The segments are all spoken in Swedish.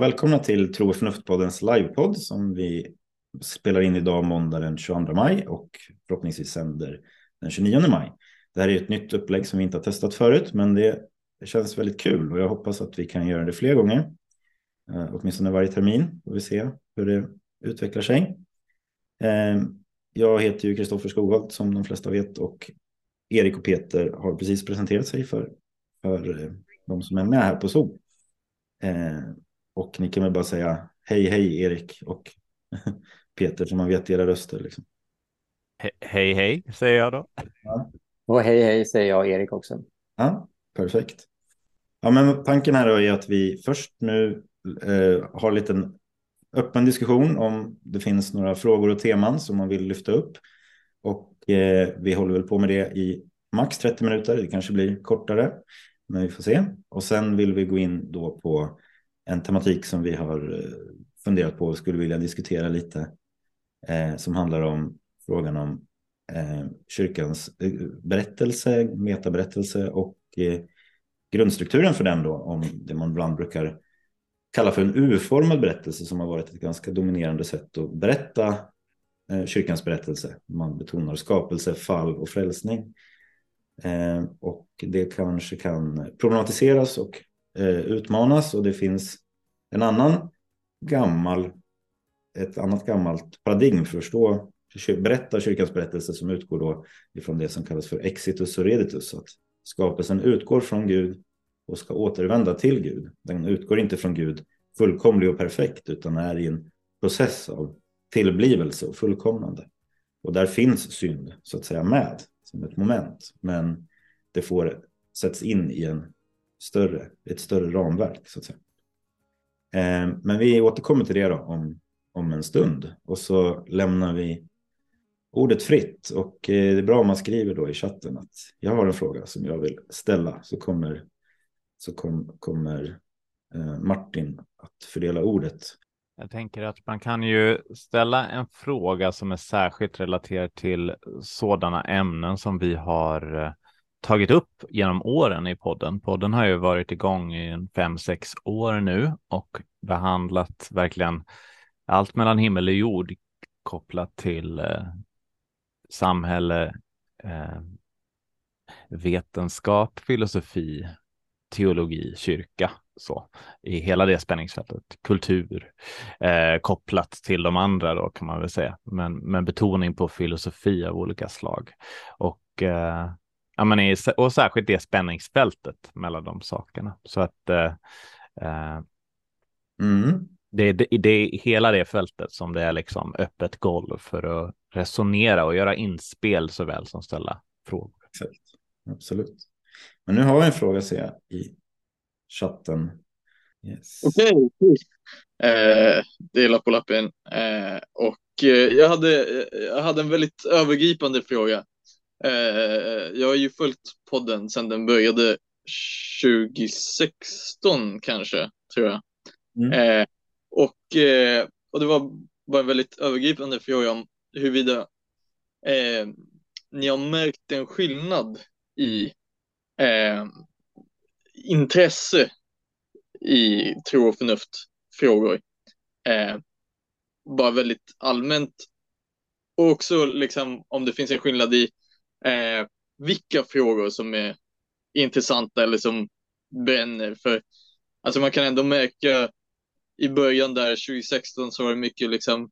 Välkomna till Tro och förnuft-poddens livepodd som vi spelar in idag måndag den 22 maj och förhoppningsvis sänder den 29 maj. Det här är ett nytt upplägg som vi inte har testat förut, men det känns väldigt kul och jag hoppas att vi kan göra det fler gånger. Eh, åtminstone varje termin får vi se hur det utvecklar sig. Eh, jag heter ju Kristoffer Skogholt som de flesta vet och Erik och Peter har precis presenterat sig för, för eh, de som är med här på Zoom. Eh, och ni kan väl bara säga hej hej Erik och Peter så man vet era röster. Liksom. He hej hej säger jag då. Ja. Och hej hej säger jag Erik också. Ja, perfekt. Ja, men tanken här är att vi först nu eh, har en liten öppen diskussion om det finns några frågor och teman som man vill lyfta upp. Och eh, vi håller väl på med det i max 30 minuter. Det kanske blir kortare, men vi får se. Och sen vill vi gå in då på en tematik som vi har eh, funderat på och skulle vilja diskutera lite. Eh, som handlar om frågan om eh, kyrkans eh, berättelse, metaberättelse och eh, grundstrukturen för den då. Om det man ibland brukar kalla för en U-formad berättelse som har varit ett ganska dominerande sätt att berätta eh, kyrkans berättelse. Man betonar skapelse, fall och frälsning. Eh, och det kanske kan problematiseras och Eh, utmanas och det finns en annan gammal, ett annat gammalt paradigm för att förstå, berätta kyrkans berättelse som utgår då ifrån det som kallas för exitus och reditus. Att skapelsen utgår från Gud och ska återvända till Gud. Den utgår inte från Gud fullkomlig och perfekt utan är i en process av tillblivelse och fullkomnande. Och där finns synd så att säga med som ett moment. Men det får sätts in i en större, ett större ramverk så att säga. Eh, men vi återkommer till det då om, om en stund och så lämnar vi ordet fritt och eh, det är bra om man skriver då i chatten att jag har en fråga som jag vill ställa så kommer, så kom, kommer eh, Martin att fördela ordet. Jag tänker att man kan ju ställa en fråga som är särskilt relaterad till sådana ämnen som vi har tagit upp genom åren i podden. Podden har ju varit igång i en fem, sex år nu och behandlat verkligen allt mellan himmel och jord kopplat till eh, samhälle, eh, vetenskap, filosofi, teologi, kyrka, så i hela det spänningsfältet, kultur eh, kopplat till de andra då kan man väl säga, men, men betoning på filosofi av olika slag. Och eh, ja, men och särskilt det spänningsfältet mellan de sakerna. Så att eh, eh mm. det, är det, det hela det fältet som det är liksom öppet golv för att resonera och göra inspel såväl som ställa frågor. Exakt. Absolut. Men nu har vi en fråga ser jag i chatten. Yes. Okej, okay. eh, dela på lappen. Eh, och eh, jag, hade, jag hade en väldigt övergripande fråga. Eh, jag har ju följt podden sedan den började 2016 kanske, tror jag. Mm. Eh, och, eh, och det var bara en väldigt övergripande fråga om huruvida eh, ni har märkt en skillnad i eh, intresse i tro och förnuft frågor. Eh, bara väldigt allmänt. Och också liksom om det finns en skillnad i eh, vilka frågor som är intressanta eller som bränner. För alltså man kan ändå märka i början där 2016 så var det mycket liksom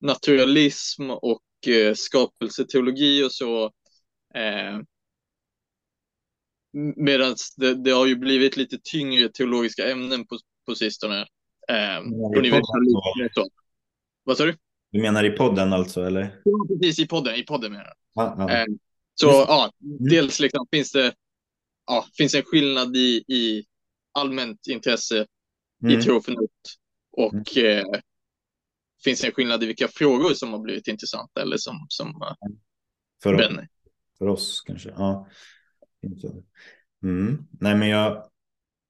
naturalism och eh, skapelseteologi och så. Eh, Medan det, det, har ju blivit lite tyngre teologiska ämnen på, på sistone. Eh, och ni vet, så. Vad sa du? Du menar i podden alltså, eller? Ja, precis, i podden, i podden menar jag. Ah, ah. Eh, så ja, mm. dels liksom, finns det ja, finns en skillnad i, i allmänt intresse mm. i tro och förnuft och mm. eh, finns en skillnad i vilka frågor som har blivit intressanta eller som, som eh, för, oss, för oss kanske. Ja. Mm. Nej, men jag,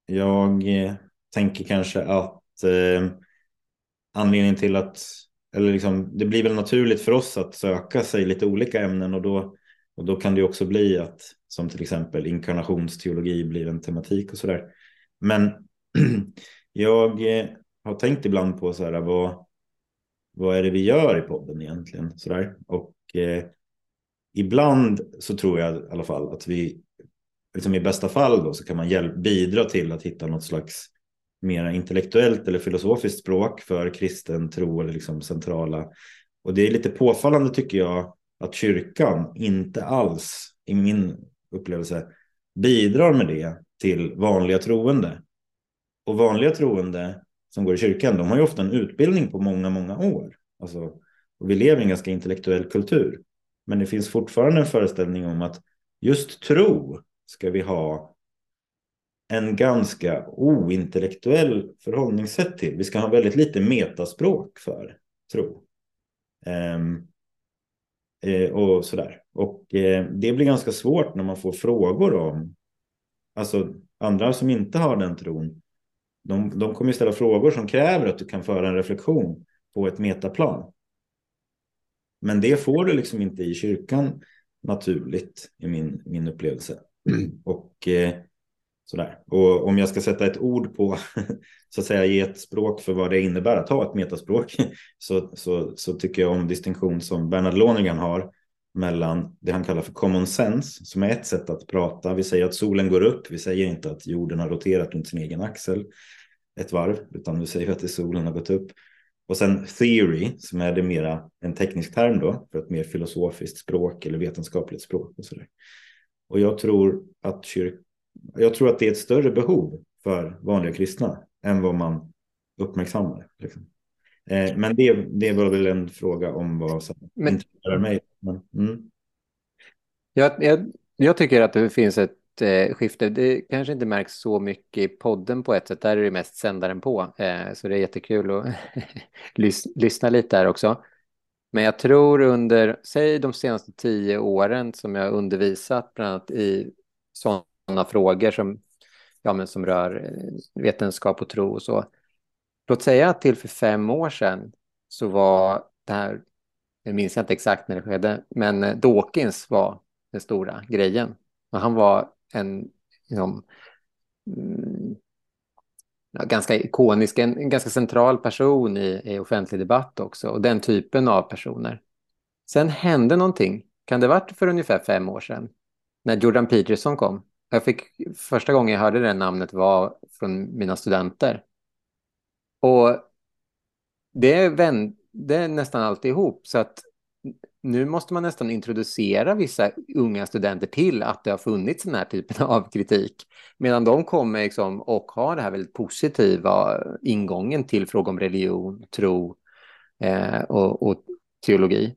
jag eh, tänker kanske att eh, anledningen till att eller liksom, det blir väl naturligt för oss att söka sig lite olika ämnen och då och då kan det också bli att, som till exempel inkarnationsteologi blir en tematik och sådär. Men jag eh, har tänkt ibland på så här, vad, vad är det vi gör i podden egentligen? Så där. Och eh, ibland så tror jag i alla fall att vi, liksom i bästa fall då, så kan man hjälp, bidra till att hitta något slags mer intellektuellt eller filosofiskt språk för kristen tro eller liksom centrala. Och det är lite påfallande tycker jag att kyrkan inte alls i min upplevelse bidrar med det till vanliga troende. Och vanliga troende som går i kyrkan, de har ju ofta en utbildning på många, många år. Alltså, och vi lever i en ganska intellektuell kultur. Men det finns fortfarande en föreställning om att just tro ska vi ha en ganska ointellektuell förhållningssätt till. Vi ska ha väldigt lite metaspråk för tro. Um, eh, och sådär. Och eh, det blir ganska svårt när man får frågor om, alltså andra som inte har den tron, de, de kommer ställa frågor som kräver att du kan föra en reflektion på ett metaplan. Men det får du liksom inte i kyrkan naturligt i min, min upplevelse. Och eh, sådär. Och om jag ska sätta ett ord på, så att säga ge ett språk för vad det innebär att ha ett metaspråk, så, så, så tycker jag om distinktion som Bernard Lonergan har mellan det han kallar för common sense, som är ett sätt att prata. Vi säger att solen går upp, vi säger inte att jorden har roterat runt sin egen axel ett varv, utan vi säger att det solen har gått upp. Och sen theory, som är det mera en teknisk term då, för ett mer filosofiskt språk eller vetenskapligt språk. Och, så där. och jag tror att kyrk jag tror att det är ett större behov för vanliga kristna än vad man uppmärksammar. Liksom. Eh, men det, det var väl en fråga om vad som men, intresserar mig. Men, mm. jag, jag, jag tycker att det finns ett eh, skifte. Det kanske inte märks så mycket i podden på ett sätt. Där är det mest sändaren på. Eh, så det är jättekul att lys lyssna lite där också. Men jag tror under, säg de senaste tio åren som jag undervisat bland annat i sådana frågor som, ja, men som rör eh, vetenskap och tro och så. Låt säga att till för fem år sedan så var det här, jag minns inte exakt när det skedde, men eh, Dawkins var den stora grejen. Och han var en liksom, mm, ganska ikonisk, en, en, ganska central person i, i offentlig debatt också. Och den typen av personer. Sen hände någonting, kan det ha varit för ungefär fem år sedan, när Jordan Peterson kom. Jag fick, första gången jag hörde det namnet var från mina studenter. Och det vände nästan alltid ihop. Så att nu måste man nästan introducera vissa unga studenter till att det har funnits den här typen av kritik. Medan de kommer liksom och har det här väldigt positiva ingången till fråga om religion, tro eh, och, och, teologi.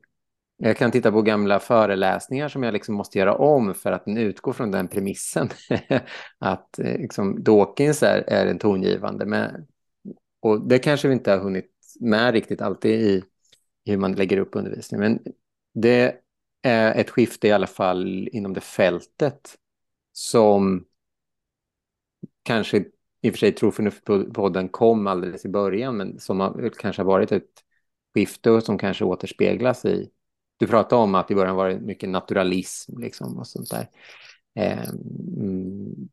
Jag kan titta på gamla föreläsningar som jag liksom måste göra om för att den utgår från den premissen att eh, liksom, Dawkins är, är en tongivande. Men, och det kanske vi inte har hunnit med riktigt alltid i hur man lägger upp undervisningen. Men det är ett skifte i alla fall inom det fältet som kanske i och för sig tror podden kom alldeles i början, men som har, kanske har varit ett skifte och som kanske återspeglas i... Du pratade om att i början var det mycket naturalism liksom och sånt där. Eh,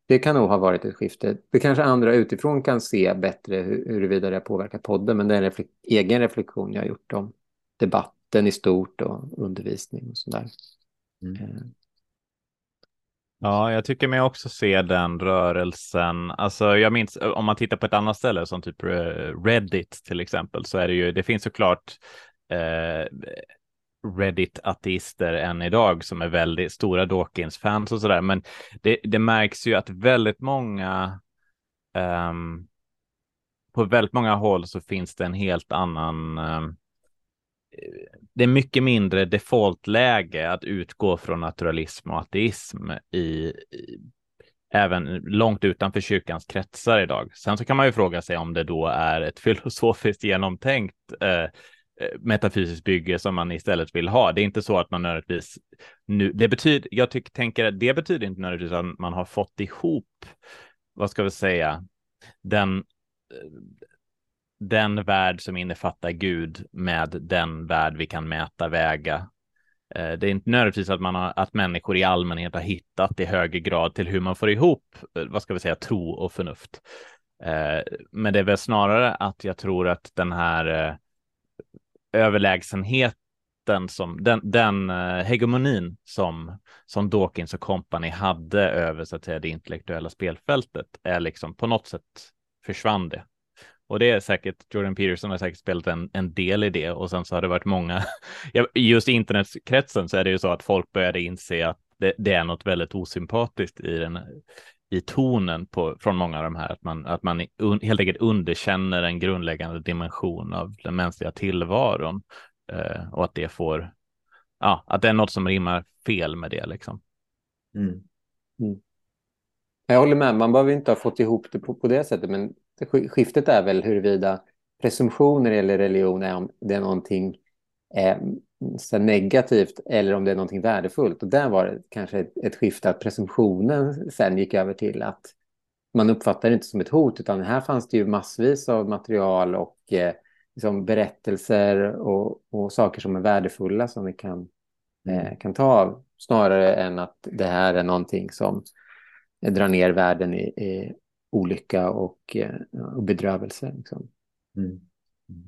det kan nog ha varit ett skifte. Det kanske andra utifrån kan se bättre huruvida det har påverkat podden, men det är en reflek egen reflektion jag har gjort om debatten i stort och undervisning och sådär. Mm. Eh. Ja, jag tycker mig också se den rörelsen. Alltså, jag minns om man tittar på ett annat ställe som typ Reddit till exempel så är det ju, det finns såklart eh, Reddit-ateister än idag som är väldigt stora Dawkins-fans och sådär. Men det, det, märks ju att väldigt många um, på väldigt många håll så finns det en helt annan um, det är mycket mindre defaultläge att utgå från naturalism och ateism i, i, även långt utanför kyrkans kretsar idag. Sen så kan man ju fråga sig om det då är ett filosofiskt genomtänkt eh, Eh, Eh, metafysiskt bygge som man istället vill ha. Det är inte så att man nödvändigtvis nu, det betyder, jag tycker, tänker att det betyder inte nödvändigtvis att man har fått ihop, vad ska vi säga, den, eh, den värld som innefattar Gud med den värld vi kan mäta, väga. Eh, det är inte nödvändigtvis att, man har, att människor i allmänhet har hittat i högre grad till hur man får ihop, vad ska vi säga, tro och förnuft. Men det är väl snarare att jag tror att den här eh, överlägsenheten som den, den eh, hegemonin som, som Dawkins och company hade över så att säga, det intellektuella spelfältet är liksom på något sätt försvann det. Och det är säkert, Jordan Peterson har säkert spelat en, en del i det och sen så har det varit många, just i internetkretsen så är det ju så att folk började inse att det, det är något väldigt osympatiskt i den i tonen på, från många av de här, att man, att man un, helt enkelt underkänner en grundläggande dimension av den mänskliga tillvaron eh, och att det får, ja, att det är något som rimmar fel med det liksom. Mm. Mm. Jag håller med, man behöver inte ha fått ihop det på, på det sättet, men skiftet är väl huruvida presumtioner eller religion är om det är någonting eh, så negativt eller om det är någonting värdefullt. Och där var det kanske ett, ett skifte att presumtionen sen gick över till att man uppfattar det inte som ett hot utan här fanns det ju massvis av material och eh, liksom berättelser och, och, saker som är värdefulla som vi kan, eh, kan ta av snarare än att det här är någonting som drar ner världen i, i olycka och, eh, och bedrövelse. Liksom. Mm.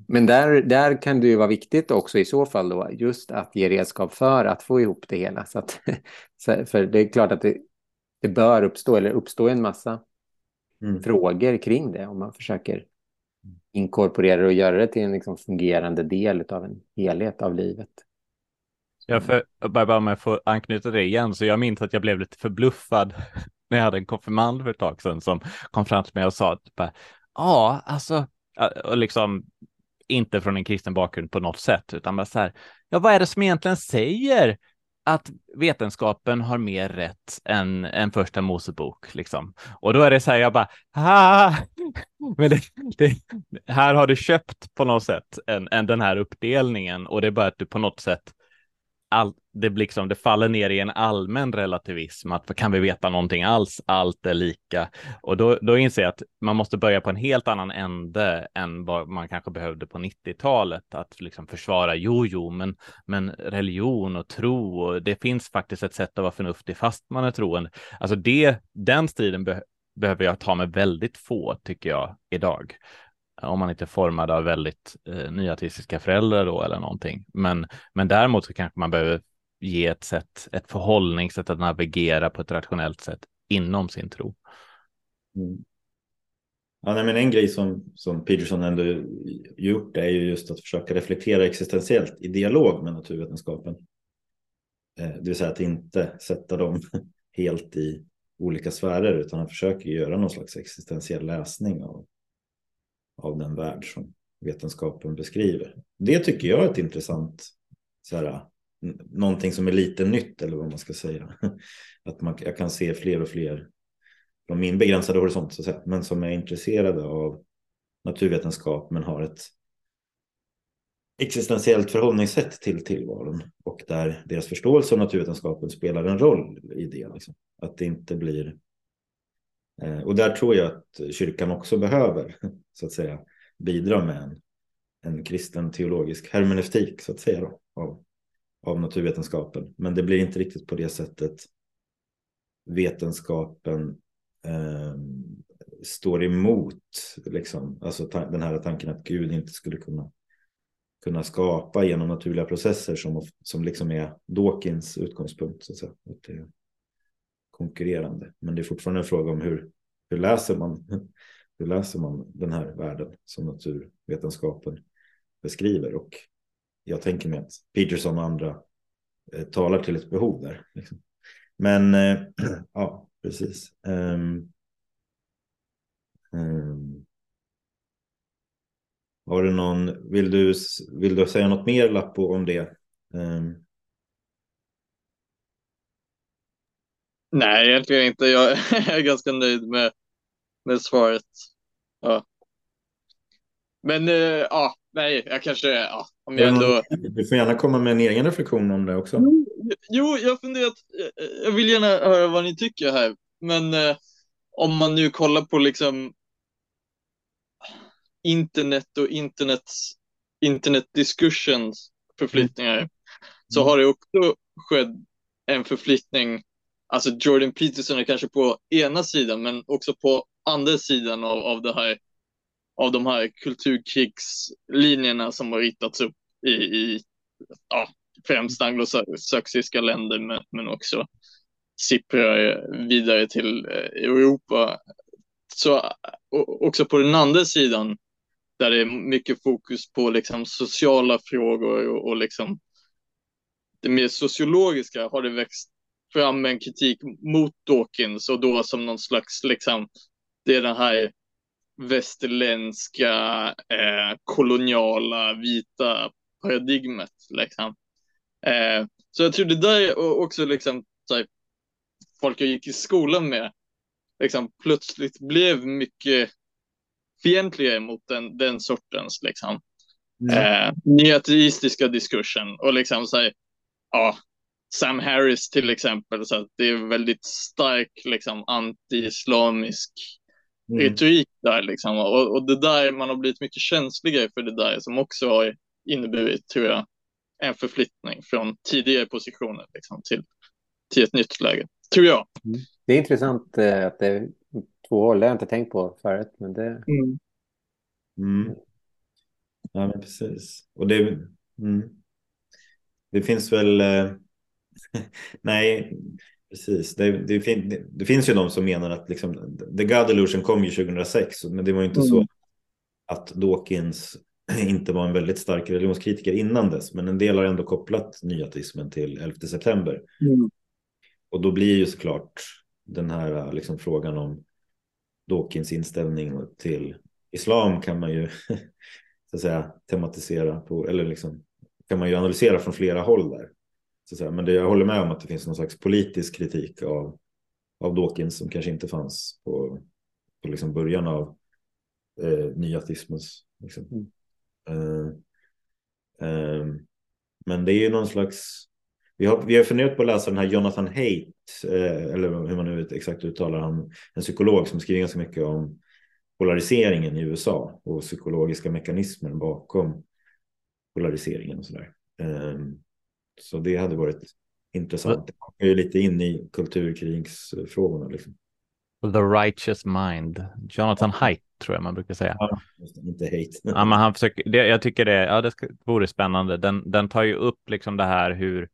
Men där, där kan det ju vara viktigt också i så fall då just att ge redskap för att få ihop det hela. Så att, för det är klart att det, det bör uppstå eller uppstå en massa mm. frågor kring det om man försöker inkorporera det och göra det till en liksom fungerande del av en helhet av livet. Ja, för bara om jag får anknyta det igen, så jag minns att jag blev lite förbluffad när jag hade en konfirmand för ett tag sedan som kom fram till mig och sa att ja, alltså, och liksom inte från en kristen bakgrund på något sätt, utan bara så här, ja, vad är det som egentligen säger att vetenskapen har mer rätt än, än första Mosebok liksom. Och då är det så här, jag bara, ah! men det, det, här har du köpt på något sätt en, en den här uppdelningen och det är bara att du på något sätt all, det, liksom, det faller ner i en allmän relativism, att kan vi veta någonting alls, allt är lika. Och då, då inser jag att man måste börja på en helt annan ände än vad man kanske behövde på 90-talet, att liksom försvara, jo, jo, men, men religion och tro, och det finns faktiskt ett sätt att vara förnuftig fast man är troende. Alltså det, den striden be behöver jag ta med väldigt få, tycker jag, idag Eh, om man inte är formad av väldigt eh, nyartistiska föräldrar då eller någonting. Men, men däremot så kanske man behöver ge ett sätt, ett förhållningssätt att navigera på ett rationellt sätt inom sin tro. Mm. Ja, nej, men en grej som, som Peterson ändå gjort är ju just att försöka reflektera existentiellt i dialog med naturvetenskapen. Eh, det vill säga att inte sätta dem helt i olika sfärer utan han försöker göra någon slags existentiell läsning av av den värld som vetenskapen beskriver. Det tycker jag är ett intressant, så här, någonting som är lite nytt eller vad man ska säga. Att man, jag kan se fler och fler från min begränsade horisont, så att säga, men som är intresserade av naturvetenskap men har ett existentiellt förhållningssätt till tillvaron och där deras förståelse av naturvetenskapen spelar en roll i det. Liksom. Att det inte blir Eh, och där tror jag att kyrkan också behöver så att säga bidra med en, en kristen teologisk hermeneutik så att säga då, av, av naturvetenskapen. Men det blir inte riktigt på det sättet vetenskapen eh, står emot liksom, alltså den här tanken att Gud inte skulle kunna kunna skapa genom naturliga processer som, som liksom är Dawkins utgångspunkt. Så att säga. Att det, konkurrerande. Men det är fortfarande en fråga om hur, hur, läser, man, hur läser man den här världen som naturvetenskapen beskriver. Och jag tänker mig att Peterson och andra eh, talar till ett behov där. Liksom. Men eh, ja, precis. Um, um, har du någon, vill du, vill du säga något mer Lappo om det? Um, Nej, egentligen inte. Jag är ganska nöjd med, med svaret. Ja. Men uh, ja, nej, jag kanske, ja, om jag ändå... Du får gärna komma med en egen reflektion om det också. Jo, jag funderat, jag vill gärna höra vad ni tycker här. Men uh, om man nu kollar på liksom internet och internets internet discussions förflyttningar mm. så har det också skett en förflyttning alltså Jordan Peterson är kanske på ena sidan, men också på andra sidan av, av det här av de här kulturkrigslinjerna som har ritats upp i, i ja, främst anglosaxiska länder men, men också sipprar vidare till eh, Europa. Så också på den andra sidan där det är mycket fokus på liksom sociala frågor och, och liksom det mer sociologiska har det växt fram en kritik mot Dawkins och då som någon slags liksom det är den här västerländska eh, koloniala vita paradigmet liksom. Eh, så jag tror det där också liksom så här, folk jag gick i skolan med liksom plötsligt blev mycket fientliga mot den, den sortens liksom mm. eh, nyateistiska diskursen och liksom så här, ja, Sam Harris till exempel, så det är väldigt stark liksom anti-islamisk mm. retorik där liksom och, och det där man har blivit mycket känsligare för det där som också har inneburit tror jag en förflyttning från tidigare positioner liksom, till, till ett nytt läge, tror jag. Mm. Det är intressant eh, att det är två håll, det har jag inte tänkt på förut. Men det... Mm. Mm. Ja, men precis. Och det, mm. det finns väl... Eh, nej, precis. Det, det, fin, det, finns ju de som menar att liksom, The God Illusion kom ju 2006, men det var ju inte så mm. att Dawkins inte var en väldigt stark religionskritiker innan dess, men en del har ändå kopplat nyateismen till 11 september. Mm. Och då blir ju såklart den här liksom, frågan om Dawkins inställning till islam kan man ju så att säga tematisera på, eller liksom kan man ju analysera från flera håll där. Så att säga. Men det, jag håller med om att det finns någon slags politisk kritik av, av Dawkins som kanske inte fanns på, på liksom början av eh, nyateismens liksom, mm. Uh, uh, men det är ju någon slags... Vi har, vi har funderat på att läsa den här Jonathan Haidt, uh, eller hur man nu exakt uttalar han, en psykolog som skriver ganska mycket om polariseringen i USA och psykologiska mekanismer bakom polariseringen och sådär. Um, så det hade varit intressant. Det är ju lite in i kulturkrigsfrågorna. Liksom. The Righteous Mind. Jonathan Haidt tror jag man brukar säga. Ja, inte hate. ja, men han försöker, det, jag tycker det, ja, det ska, vore spännande. Den, den tar ju upp liksom det här hur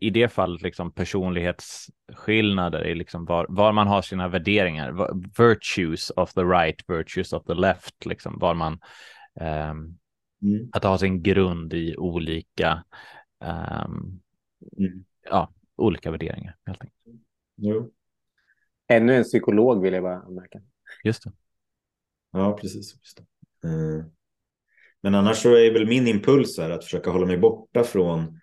i det fallet liksom personlighetsskillnader i liksom var, var man har sina värderingar, virtues of the right, virtues of the left, liksom var man um, mm. att ha sin grund i olika um, mm. ja, olika värderingar helt enkelt. Jo. Ännu en psykolog vill jag bara anmärka. Just det. Ja, precis. Just det. Eh, men annars så är väl min impuls här att försöka hålla mig borta från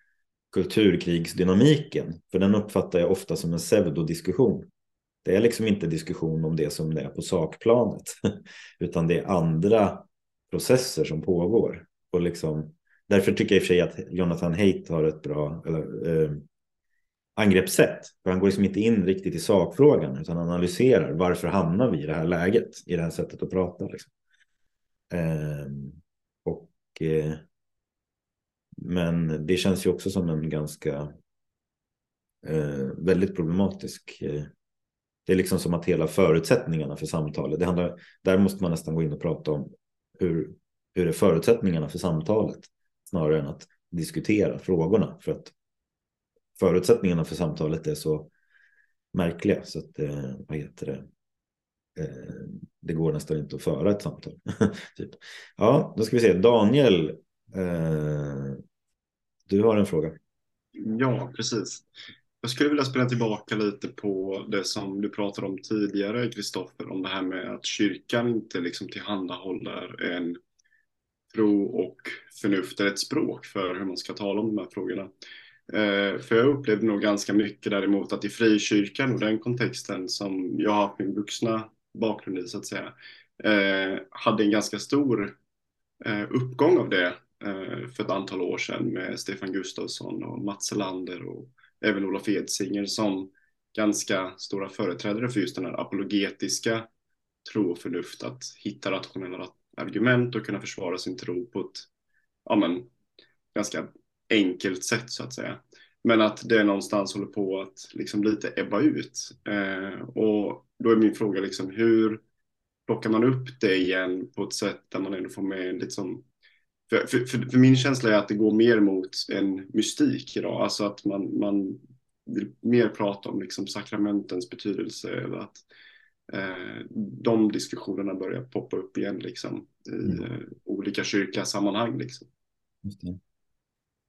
kulturkrigsdynamiken. För den uppfattar jag ofta som en pseudodiskussion. Det är liksom inte diskussion om det som det är på sakplanet. Utan det är andra processer som pågår. Och liksom, därför tycker jag i och för sig att Jonathan Haidt har ett bra, eller, eh, angreppssätt. För han går liksom inte in riktigt i sakfrågan utan analyserar varför hamnar vi i det här läget, i det här sättet att prata. Liksom. Eh, och, eh, men det känns ju också som en ganska eh, väldigt problematisk eh, det är liksom som att hela förutsättningarna för samtalet, det handlar, där måste man nästan gå in och prata om hur, hur är förutsättningarna för samtalet snarare än att diskutera frågorna. För att förutsättningarna för samtalet är så märkliga så att eh, vad heter det? Eh, det går nästan inte att föra ett samtal. typ. Ja, då ska vi se. Daniel, eh, du har en fråga. Ja, precis. Jag skulle vilja spela tillbaka lite på det som du pratade om tidigare, Kristoffer, om det här med att kyrkan inte liksom tillhandahåller en tro och förnuft är ett språk för hur man ska tala om de här frågorna. Eh, för jag upplevde nog ganska mycket däremot att i frikyrkan och den kontexten som jag har haft min vuxna bakgrund i så att säga, eh, hade en ganska stor eh, uppgång av det eh, för ett antal år sedan med Stefan Gustafsson och Mats Lander och även Olof Edsinger som ganska stora företrädare för just den här apologetiska tro och förnuft, att hitta rationella argument och kunna försvara sin tro på ett ja, men, ganska enkelt sätt så att säga. men att det någonstans håller på att liksom lite ebba ut. Eh, och då är min fråga liksom hur plockar man upp det igen på ett sätt där man ändå får med en som för, för, för, för, min känsla är att det går mer mot en mystik idag, alltså att man, man vill mer prata om liksom sakramentens betydelse eller att eh, de diskussionerna börjar poppa upp igen liksom i mm. eh, olika kyrkasammanhang liksom.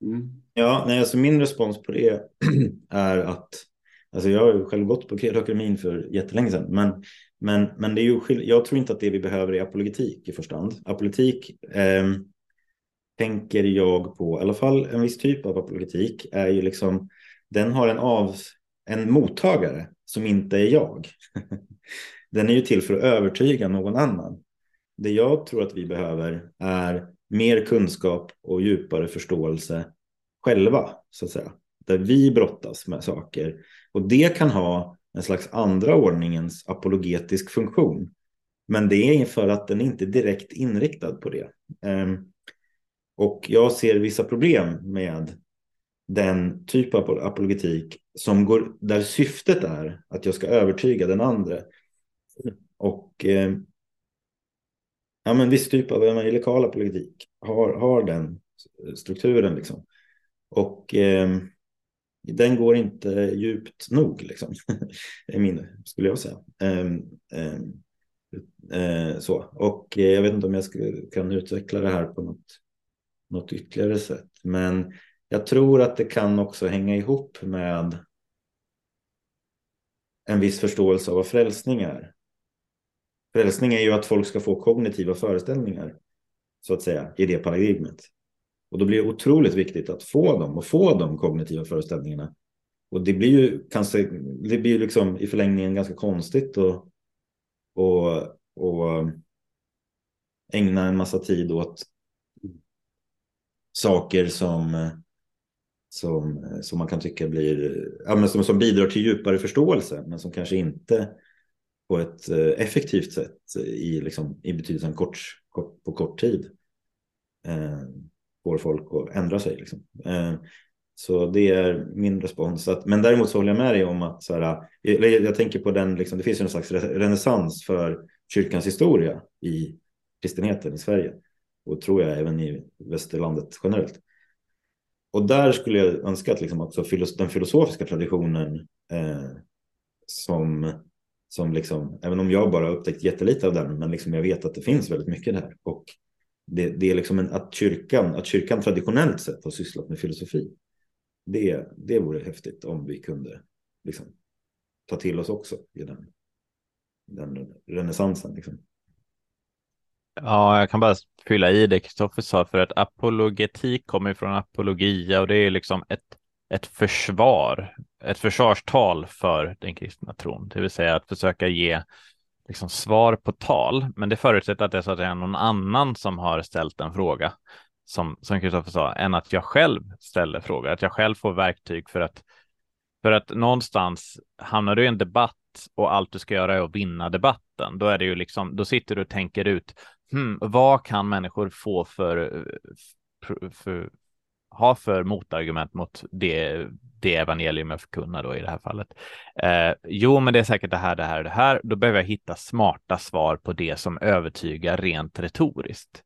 Mm. Ja, nej, alltså min respons på det är att alltså jag har själv gått på Akademin för jättelänge sedan, men, men, men det är ju, jag tror inte att det vi behöver är apologetik i första hand. Apologetik eh, tänker jag på, i alla fall en viss typ av apologetik, är ju liksom, den har en, av, en mottagare som inte är jag. den är ju till för att övertyga någon annan. Det jag tror att vi behöver är mer kunskap och djupare förståelse själva, så att säga. Där vi brottas med saker. Och det kan ha en slags andra ordningens apologetisk funktion. Men det är för att den inte är direkt inriktad på det. Ehm, och jag ser vissa problem med den typ av apologetik som går, där syftet är att jag ska övertyga den andra. Och eh, ja, men viss typ av evangelikal apologetik har, har den strukturen. Liksom. Och eh, den går inte djupt nog, liksom. min, skulle jag säga. Eh, eh, så. Och eh, jag vet inte om jag ska, kan utveckla det här på något något ytterligare sätt. Men jag tror att det kan också hänga ihop med en viss förståelse av vad frälsning är. Frälsning är ju att folk ska få kognitiva föreställningar, så att säga, i det paradigmet. Och då blir det otroligt viktigt att få dem och få de kognitiva föreställningarna. Och det blir ju kanske, det blir liksom i förlängningen ganska konstigt och, och, och ägna en massa tid åt saker som, som, eh, som man kan tycka blir, ja, men som, som bidrar till djupare förståelse, men som kanske inte på ett eh, effektivt sätt i, liksom, i betydelsen kort, kort, på kort tid eh, får folk att ändra sig. Liksom. Eh, så det är min respons. Att, men däremot så håller jag med dig om att så här, eh, jag, jag tänker på den, liksom, det finns ju en slags renässans för kyrkans historia i kristenheten i Sverige och tror jag även i västerlandet generellt. Och där skulle jag önska att liksom också den filosofiska traditionen eh, som, som liksom, även om jag bara upptäckt jättelite av den, men liksom jag vet att det finns väldigt mycket där. Och det, det är liksom en, att, kyrkan, att kyrkan traditionellt sett har sysslat med filosofi. Det, det vore häftigt om vi kunde liksom, ta till oss också i den, den renässansen. Liksom. Ja, jag kan bara fylla i det Kristoffer sa, för att apologetik kommer från apologia och det är liksom ett, ett försvar, ett försvarstal för den kristna tron, det vill säga att försöka ge liksom svar på tal, men det förutsätter att det är så att det är någon annan som har ställt en fråga, som Kristoffer sa, än att jag själv ställer frågor, att jag själv får verktyg för att för att någonstans hamnar du i en debatt och allt du ska göra är att vinna debatten, då är det ju liksom, då sitter du och tänker ut hmm, vad kan människor få för, eh, för, för ha för motargument mot det, det evangelium jag förkunnar då i det här fallet. Eh, jo, men det är säkert det här, det här, det här. Då behöver jag hitta smarta svar på det som övertygar rent retoriskt.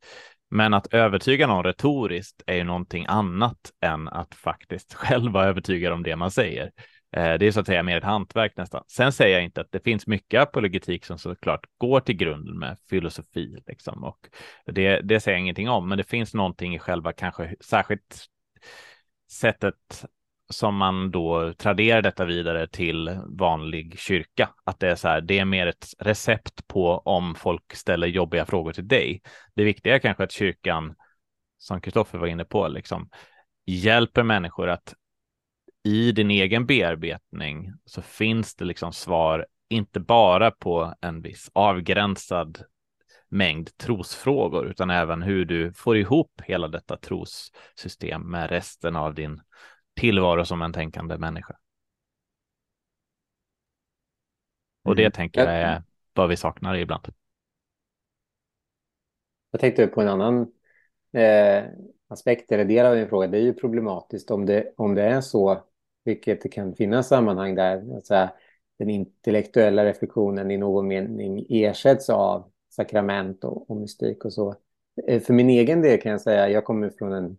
Men att övertyga någon retoriskt är ju någonting annat än att faktiskt själv vara övertygad om det man säger. Eh, det är så att säga mer ett hantverk nästan. Sen säger jag inte att det finns mycket apologetik som såklart går till grunden med filosofi liksom och det, det säger jag ingenting om, men det finns någonting i själva kanske särskilt sättet som man då traderar detta vidare till vanlig kyrka. Att det är så här, det är mer ett recept på om folk ställer jobbiga frågor till dig. Det viktiga är kanske att kyrkan, som Kristoffer var inne på, liksom hjälper människor att i din egen bearbetning så finns det liksom svar, inte bara på en viss avgränsad mängd trosfrågor, utan även hur du får ihop hela detta trossystem med resten av din tillvaro som en tänkande människa. Och det mm. tänker jag är vad vi saknar ibland. Jag tänkte på en annan eh, aspekt eller del av din fråga. Det är ju problematiskt om det, om det är så vilket det kan finnas sammanhang där alltså, den intellektuella reflektionen i någon mening ersätts av sakrament och, och mystik och så. Eh, för min egen del kan jag säga, jag kommer från en,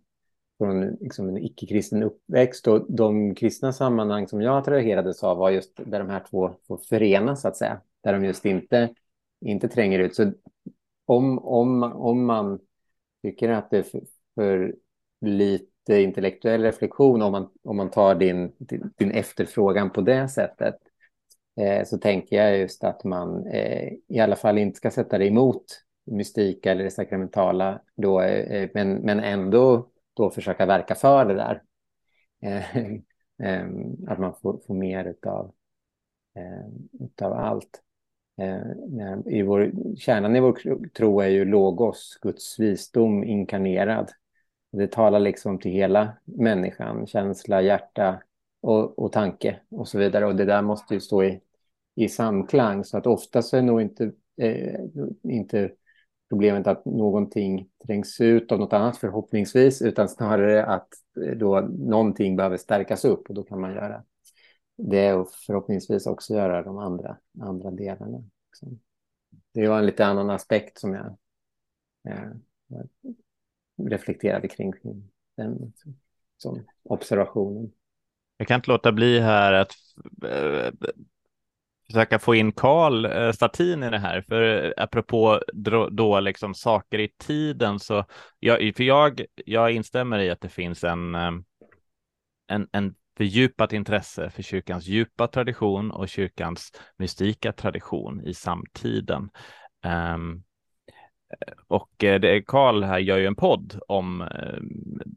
från liksom en icke-kristen uppväxt och de kristna sammanhang som jag attraherades av var just där de här två får förenas så att säga. Där de just inte, inte tränger ut. Så om, om, om man tycker att det är för, för lite intellektuell reflektion om man, om man tar din, din, din efterfrågan på det sättet eh, så tänker jag just att man eh, i alla fall inte ska sätta det emot mystika eller det sakramentala då, eh, men, men ändå då försöka verka för det där. Eh, eh, att man får, får mer av eh, utav allt. Eh, I vår, kärnan i vår tro är ju logos, Guds visdom inkarnerad. Det talar liksom till hela människan, känsla, hjärta och, och tanke och så vidare. Och det där måste ju stå i, i samklang. Så att ofta så är nog inte, eh, inte problemet att någonting trängs ut av något annat förhoppningsvis, utan snarare att eh, då någonting behöver stärkas upp och då kan man göra det och förhoppningsvis också göra de andra, andra delarna. Det var en lite annan aspekt som jag eh, reflekterade kring, den som observationen. Jag kan inte låta bli här att äh, försöka få in Karl äh, Statin i det här, för eh, apropå då, då liksom saker i tiden så jag, för jag, jag instämmer i att det finns en, en, en fördjupat intresse för kyrkans djupa tradition och kyrkans mystika tradition i samtiden. Um, och eh, Karl här gör ju en podd om eh,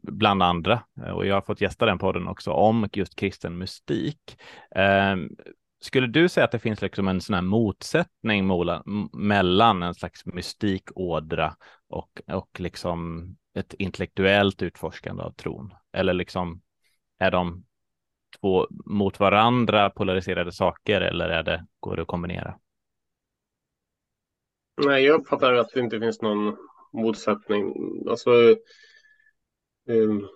bland andra eh, och jag har fått gästa den podden också om just kristen mystik. Ehm, skulle du säga att det finns liksom en sån här motsättning mellan en slags mystikådra och, och liksom ett intellektuellt utforskande av tron? Eller liksom är de två mot varandra polariserade saker eller är det, går det att kombinera? Nej, jag uppfattar att det inte finns någon motsättning. Alltså, um,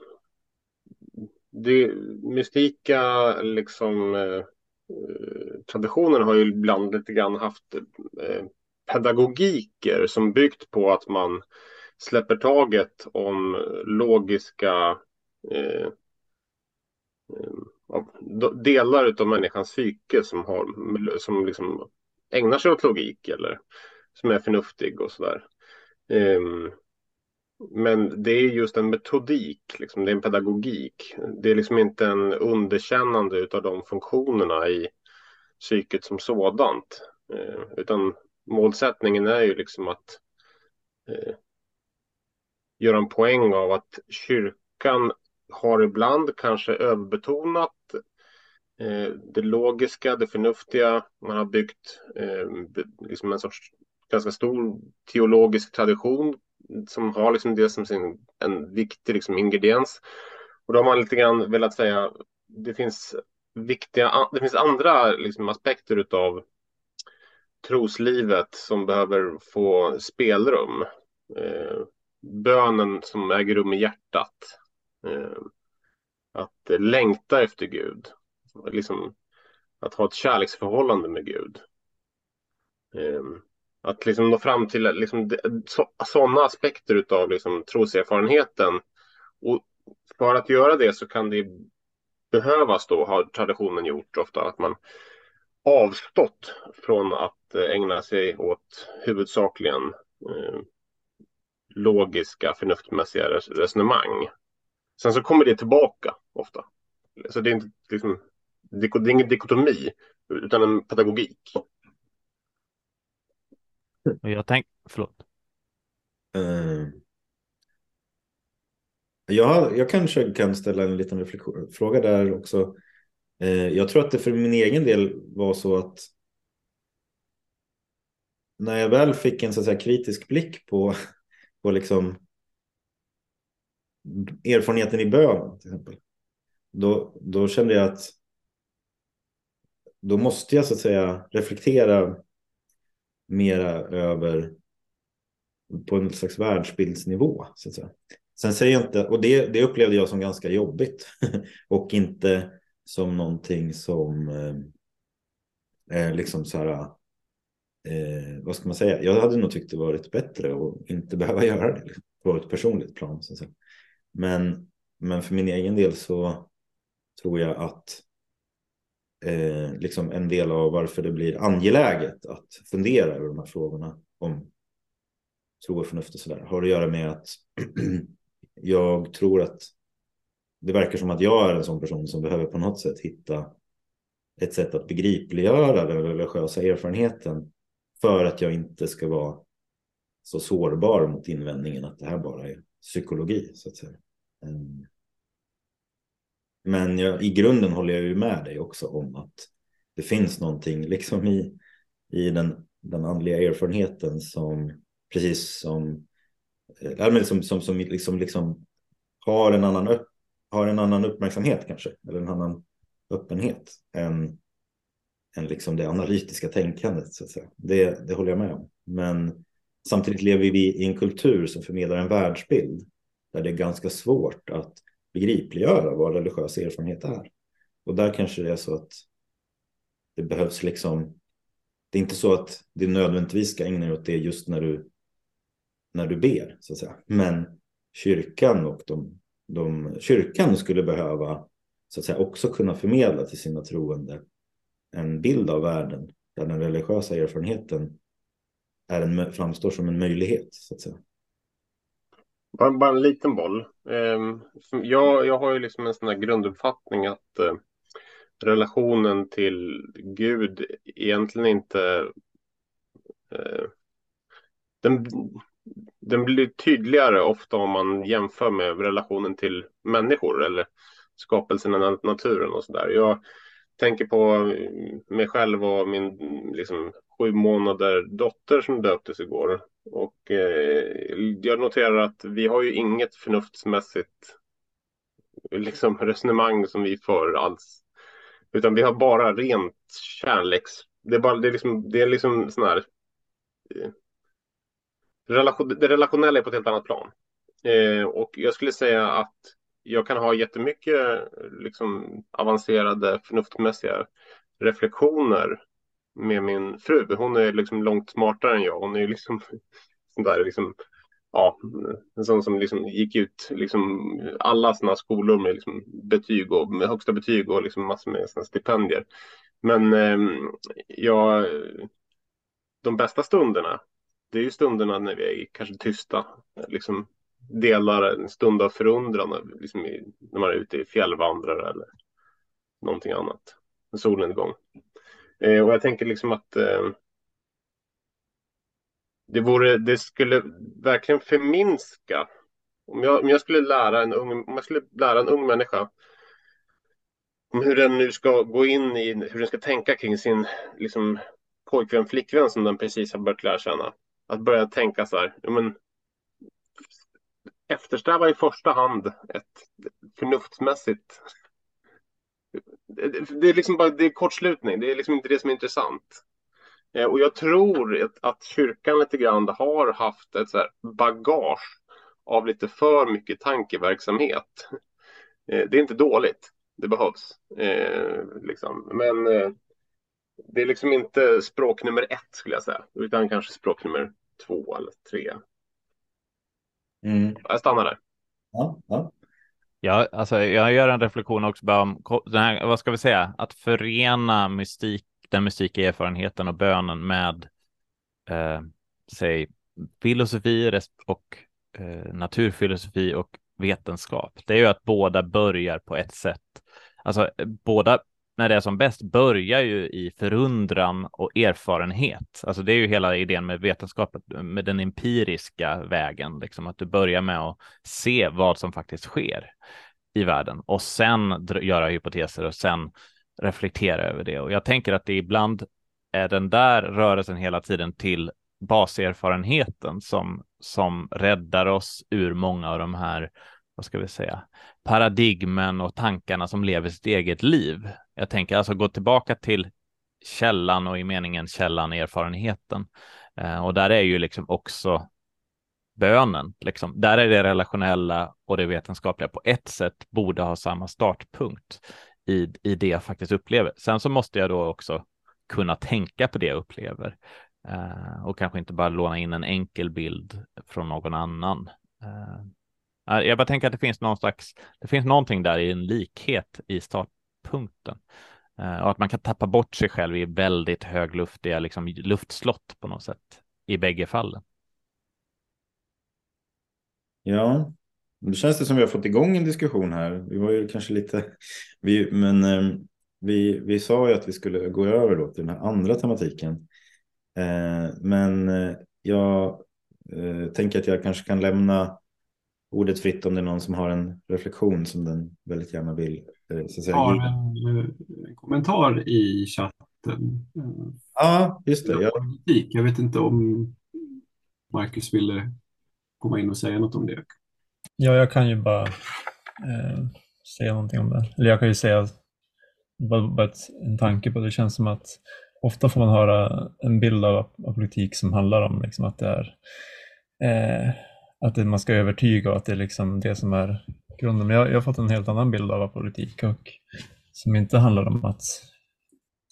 det mystika liksom eh, uh, traditionen har ju ibland lite grann haft uh, pedagogiker som byggt på att man släpper taget om logiska uh, delar av människans psyke som, har, som liksom ägnar sig åt logik eller som är förnuftig och sådär. Um, men det är just en metodik, liksom, det är en pedagogik. Det är liksom inte en underkännande av de funktionerna i psyket som sådant. Uh, utan målsättningen är ju liksom att uh, göra en poäng av att kyrkan har ibland kanske överbetonat eh, det logiska, det förnuftiga. Man har byggt eh, liksom en sorts ganska stor teologisk tradition som har liksom det som sin, en viktig liksom ingrediens. Och då har man lite grann velat säga det finns viktiga, det finns andra liksom aspekter utav troslivet som behöver få spelrum. Eh, bönen som äger rum i hjärtat. Eh, att längta efter Gud. Liksom, att ha ett kärleksförhållande med Gud. Eh, att liksom nå fram till liksom, sådana aspekter av liksom, troserfarenheten. Och för att göra det så kan det behövas då, har traditionen gjort ofta, att man avstått från att eh, ägna sig åt huvudsakligen eh, logiska, förnuftmässiga resonemang. Sen så kommer det tillbaka ofta. Så det är inte liksom, det är ingen dikotomi, utan en pedagogik. Jag tänk, förlåt. Uh, jag, jag kanske kan ställa en liten fråga där också. Uh, jag tror att det för min egen del var så att när jag väl fick en så att säga, kritisk blick på, på liksom erfarenheten i bön till exempel. Då, då kände jag att då måste jag så att säga reflektera mera över på en slags världsbildsnivå. Så att säga. Sen säger jag inte, och det, det upplevde jag som ganska jobbigt och inte som någonting som eh, liksom så här, eh, vad ska man säga, jag hade nog tyckt det varit bättre att inte behöva göra det liksom, på ett personligt plan. Så att säga. Men, men för min egen del så tror jag att eh, liksom en del av varför det blir angeläget att fundera över de här frågorna om tro och förnuft och sådär har att göra med att jag tror att det verkar som att jag är en sån person som behöver på något sätt hitta ett sätt att begripliggöra den religiösa erfarenheten för att jag inte ska vara så sårbar mot invändningen att det här bara är psykologi så att säga. Ehm, men jag, i grunden håller jag ju med dig också om att det finns någonting liksom i, i den, den andliga erfarenheten som precis som, äh, som, som, som liksom, liksom har, en annan upp, har en annan uppmärksamhet kanske, eller en annan öppenhet än, än liksom det analytiska tänkandet. Så att säga. Det, det håller jag med om. Men samtidigt lever vi i en kultur som förmedlar en världsbild där det är ganska svårt att begripliggöra vad religiös erfarenhet är. Och där kanske det är så att det behövs liksom, det är inte så att det nödvändigtvis ska ägna dig åt det just när du, när du ber, så att säga. Men kyrkan och de, de kyrkan skulle behöva så att säga också kunna förmedla till sina troende en bild av världen där den religiösa erfarenheten är en, framstår som en möjlighet, så att säga. Bara, bara en liten boll. Ehm, jag, jag har ju liksom en sån här grunduppfattning att eh, relationen till Gud egentligen inte... Eh, den, den blir tydligare ofta om man jämför med relationen till människor eller skapelsen av naturen och sådär. Jag tänker på mig själv och min liksom, sju månader dotter som döptes igår. Och eh, jag noterar att vi har ju inget förnuftsmässigt liksom, resonemang som vi för alls. Utan vi har bara rent kärleks... Det är, bara, det är liksom, det är liksom sån här... Eh, relation, det relationella är på ett helt annat plan. Eh, och jag skulle säga att jag kan ha jättemycket liksom, avancerade förnuftsmässiga reflektioner med min fru. Hon är liksom långt smartare än jag. Hon är liksom sån där liksom, ja, en sån som liksom gick ut liksom alla sina skolor med liksom betyg och med högsta betyg och liksom massor med sina stipendier. Men eh, jag, de bästa stunderna, det är ju stunderna när vi är kanske tysta, liksom delar en stund av förundran liksom i, när man är ute i fjällvandrare eller någonting annat. En solnedgång. Eh, och jag tänker liksom att eh, det, vore, det skulle verkligen förminska. Om jag, om jag skulle lära en ung, om jag skulle lära en ung människa om hur den nu ska gå in i, hur den ska tänka kring sin liksom, pojkvän, flickvän som den precis har börjat lära känna. Att börja tänka så här, men, eftersträva i första hand ett förnuftsmässigt det är liksom bara det är kortslutning. Det är liksom inte det som är intressant. Eh, och jag tror att kyrkan lite grann har haft ett så bagage av lite för mycket tankeverksamhet. Eh, det är inte dåligt. Det behövs. Eh, liksom. Men det är liksom inte språk nummer ett skulle jag säga. Utan kanske språk nummer två eller tre. Mm. Jag stannar där. Ja, ja. Ja, alltså jag gör en reflektion också bara om den här, vad ska vi säga, att förena mystik, den mystika erfarenheten och bönen med, eh, säg, filosofi och eh, naturfilosofi och vetenskap. Det är ju att båda börjar på ett sätt. Alltså eh, båda när det är som bäst börjar ju i förundran och erfarenhet. Alltså det är ju hela idén med vetenskapen med den empiriska vägen, liksom att du börjar med att se vad som faktiskt sker i världen och sen göra hypoteser och sen reflektera över det. Och jag tänker att det ibland är den där rörelsen hela tiden till baserfarenheten som, som räddar oss ur många av de här vad ska vi säga, paradigmen och tankarna som lever sitt eget liv. Jag tänker alltså gå tillbaka till källan och i meningen källan erfarenheten. Eh, och där är ju liksom också bönen, liksom. Där är det relationella och det vetenskapliga på ett sätt borde ha samma startpunkt i, i det jag faktiskt upplever. Sen så måste jag då också kunna tänka på det jag upplever eh, och kanske inte bara låna in en enkel bild från någon annan. Eh, Eh, jag bara tänker att det finns någon slags, det finns någonting där i en likhet i startpunkten eh, och att man kan tappa bort sig själv i väldigt högluftiga liksom, luftslott på något sätt i bägge fallen. Ja, nu känns det som vi har fått igång en diskussion här. Vi var ju kanske lite, vi, men ehm, vi, vi sa ju att vi skulle gå över då till den här andra tematiken. Eh, men jag tänker att jag kanske kan lämna ordet fritt om det är någon som har en reflektion som den väldigt gärna vill. Eh, så att säga, har en, en kommentar i chatten. Ja, just det. Jag, Jag vet inte om Marcus ville komma in och säga något om det. Ja, jag kan ju bara eh, säga någonting om det. Eller jag kan ju säga bara, bara ett, en tanke på det. Det känns som att ofta får man höra en bild av, av politik som handlar om liksom, att det är eh, att det, man ska övertyga och att det är liksom det som är grunden. Men jag, jag har fått en helt annan bild av politik och som inte handlar om att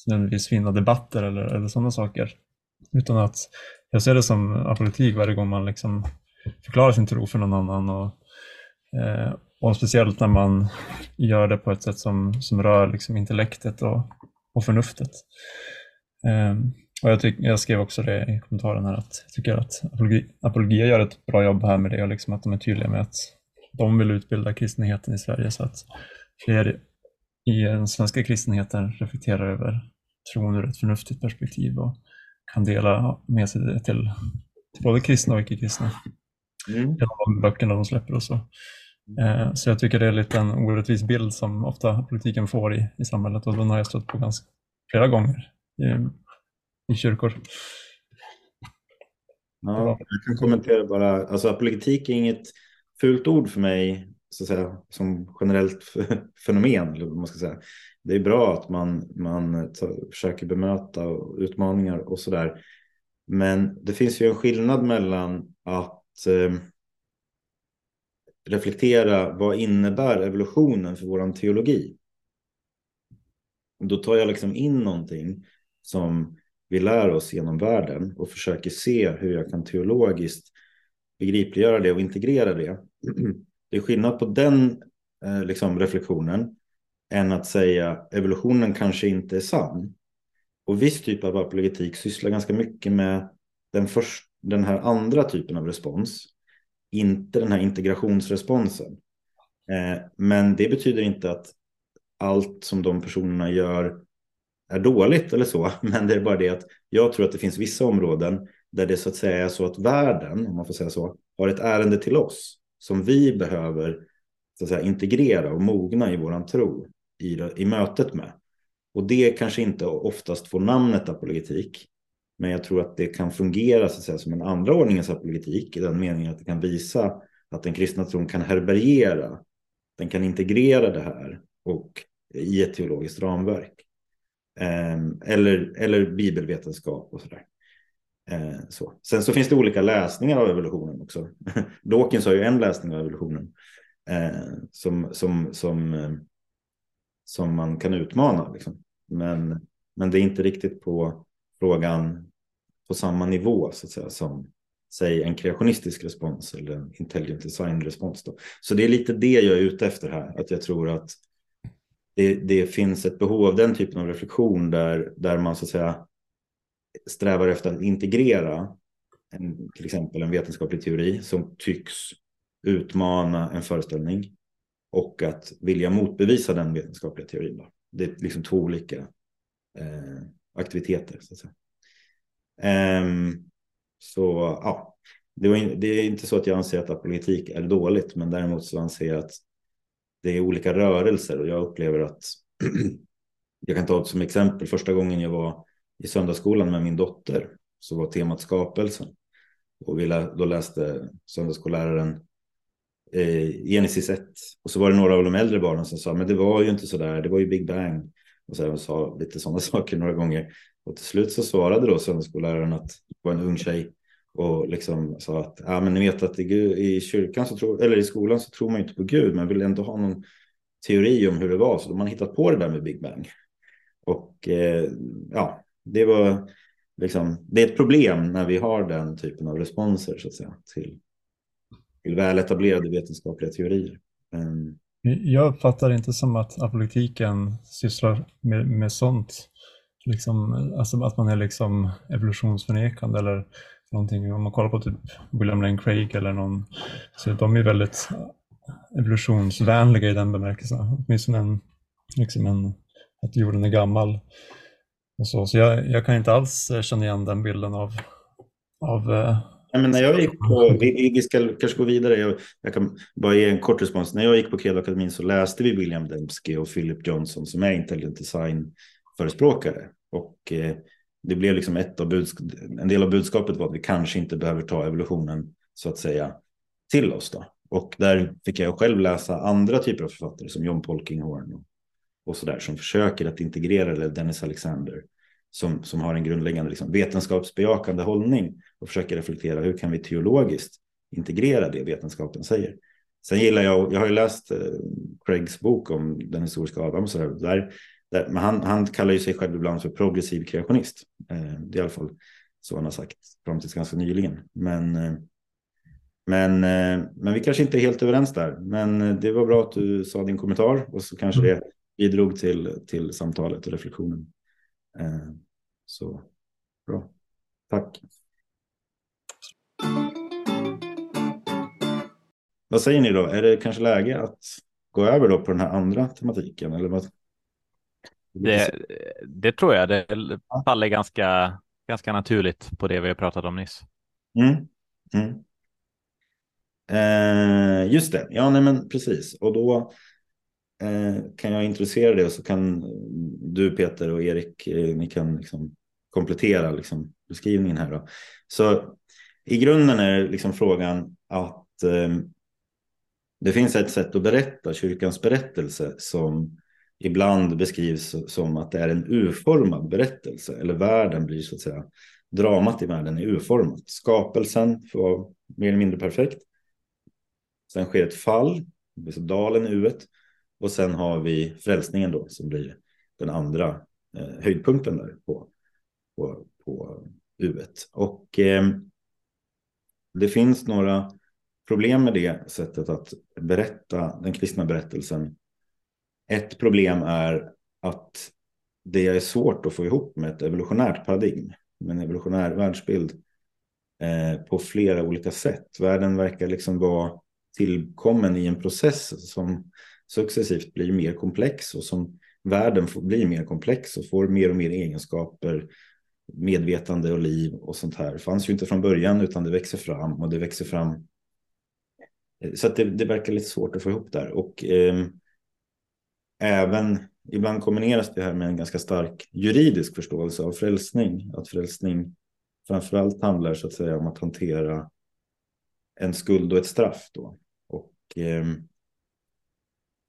nödvändigtvis vinna debatter eller, eller sådana saker. Utan att jag ser det som apolitik varje gång man liksom förklarar sin tro för någon annan. Och, eh, och speciellt när man gör det på ett sätt som, som rör liksom intellektet och, och förnuftet. Eh, och jag, tyck, jag skrev också det i kommentaren här att jag tycker att apologi, Apologia gör ett bra jobb här med det och liksom att de är tydliga med att de vill utbilda kristenheten i Sverige så att fler i den svenska kristenheten reflekterar över tron ur ett förnuftigt perspektiv och kan dela med sig det till, till både kristna och icke-kristna mm. genom de böckerna de släpper och så. Eh, så jag tycker det är lite en orättvis bild som ofta politiken får i, i samhället och den har jag stött på ganska flera gånger i, kyrkor. Ja, jag kan kommentera bara, alltså politik är inget fult ord för mig så att säga, som generellt fenomen. Eller vad man ska säga. Det är bra att man, man tar, försöker bemöta utmaningar och sådär. Men det finns ju en skillnad mellan att eh, reflektera vad innebär evolutionen för våran teologi. Då tar jag liksom in någonting som vi lär oss genom världen och försöker se hur jag kan teologiskt begripliggöra det och integrera det. Det är skillnad på den eh, liksom, reflektionen än att säga evolutionen kanske inte är sann. Och viss typ av apologetik sysslar ganska mycket med den först, den här andra typen av respons, inte den här integrationsresponsen. Eh, men det betyder inte att allt som de personerna gör är dåligt eller så, men det är bara det att jag tror att det finns vissa områden där det så att säga är så att världen, om man får säga så, har ett ärende till oss som vi behöver så att säga, integrera och mogna i våran tro i, i mötet med. Och det kanske inte oftast får namnet apologetik, men jag tror att det kan fungera så att säga, som en andra ordningens apologetik i den meningen att det kan visa att den kristna tron kan härbärgera, den kan integrera det här och i ett teologiskt ramverk. Ehm, eller, eller bibelvetenskap och sådär. Ehm, så. Sen så finns det olika läsningar av evolutionen också. Dawkins har ju en läsning av evolutionen ehm, som, som, som, som man kan utmana. Liksom. Men, men det är inte riktigt på frågan på samma nivå så att säga, som säg en kreationistisk respons eller en intelligent design respons. Då. Så det är lite det jag är ute efter här, att jag tror att det, det finns ett behov av den typen av reflektion där, där man så att säga strävar efter att integrera en, till exempel en vetenskaplig teori som tycks utmana en föreställning och att vilja motbevisa den vetenskapliga teorin. Då. Det är liksom två olika eh, aktiviteter. Så att säga. Um, så ja, det, var in, det, är inte så att jag anser att apologetik är dåligt, men däremot så anser jag att det är olika rörelser och jag upplever att jag kan ta som exempel första gången jag var i söndagsskolan med min dotter så var temat skapelsen. Och vi lä då läste söndagsskolläraren eh, Genesis 1 och så var det några av de äldre barnen som sa men det var ju inte så där, det var ju Big Bang. Och så sa lite sådana saker några gånger. Och till slut så svarade då söndagsskolläraren att det var en ung tjej och liksom sa att ja, men ni vet att i, i kyrkan så tror, eller i skolan så tror man inte på Gud, men vill ändå ha någon teori om hur det var, så de har hittat på det där med Big Bang. Och eh, ja, det var liksom, det är ett problem när vi har den typen av responser så att säga till, till väletablerade vetenskapliga teorier. Men... jag uppfattar det inte som att apolitiken sysslar med, med sånt. Liksom, alltså att man är liksom evolutionsförnekande eller någonting. Om man kollar på typ William Lane Craig eller någon, så de är väldigt evolutionsvänliga i den bemärkelsen. Åtminstone en, liksom en, att jorden är gammal. Och så så jag, jag kan inte alls eh, känna igen den bilden av, av eh, Ja, men när jag gick på, vi, vi ska kanske gå vidare, jag, jag, kan bara ge en kort respons. När jag gick på Kredakademin så läste vi William Dembski och Philip Johnson som är intelligent design-förespråkare. Och eh, det blev liksom ett av en del av budskapet var att vi kanske inte behöver ta evolutionen så att säga till oss. Då. Och där fick jag själv läsa andra typer av författare som John Polkinghorn och, och så där som försöker att integrera, eller Dennis Alexander som, som har en grundläggande liksom, vetenskapsbejakande hållning och försöker reflektera hur kan vi teologiskt integrera det vetenskapen säger. Sen gillar jag, jag har ju läst eh, Craigs bok om den historiska Adam, så där, där, där, men han, han kallar ju sig själv ibland för progressiv kreationist. Eh, det är i alla fall så han har sagt fram tills ganska nyligen. Men, eh, men, eh, men vi kanske inte är helt överens där. Men eh, det var bra att du sa din kommentar och så kanske det bidrog till, till samtalet och reflektionen. Eh, så bra. Tack. Vad säger ni då? Är det kanske läge att gå över då på den här andra tematiken? Eller vad? Det, det tror jag. Det faller ganska, ganska naturligt på det vi har pratat om nyss. Mm. Mm. Eh, just det, ja nej men precis. Och då eh, kan jag introducera det och så kan du Peter och Erik, eh, ni kan liksom komplettera liksom beskrivningen här. Då. Så i grunden är liksom frågan att eh, det finns ett sätt att berätta kyrkans berättelse som ibland beskrivs som att det är en urformad berättelse eller världen blir så att säga dramat i världen är urformat. Skapelsen får vara mer eller mindre perfekt. Sen sker ett fall, så dalen i uet och sen har vi frälsningen då som blir den andra eh, höjdpunkten där på, på, på uet. Och eh, det finns några problem med det sättet att berätta den kristna berättelsen. Ett problem är att det är svårt att få ihop med ett evolutionärt paradigm, med en evolutionär världsbild eh, på flera olika sätt. Världen verkar liksom vara tillkommen i en process som successivt blir mer komplex och som världen blir mer komplex och får mer och mer egenskaper, medvetande och liv och sånt här. Det fanns ju inte från början utan det växer fram och det växer fram. Eh, så att det, det verkar lite svårt att få ihop där och eh, även ibland kombineras det här med en ganska stark juridisk förståelse av frälsning. Att frälsning framförallt handlar så att säga om att hantera en skuld och ett straff då. Och eh,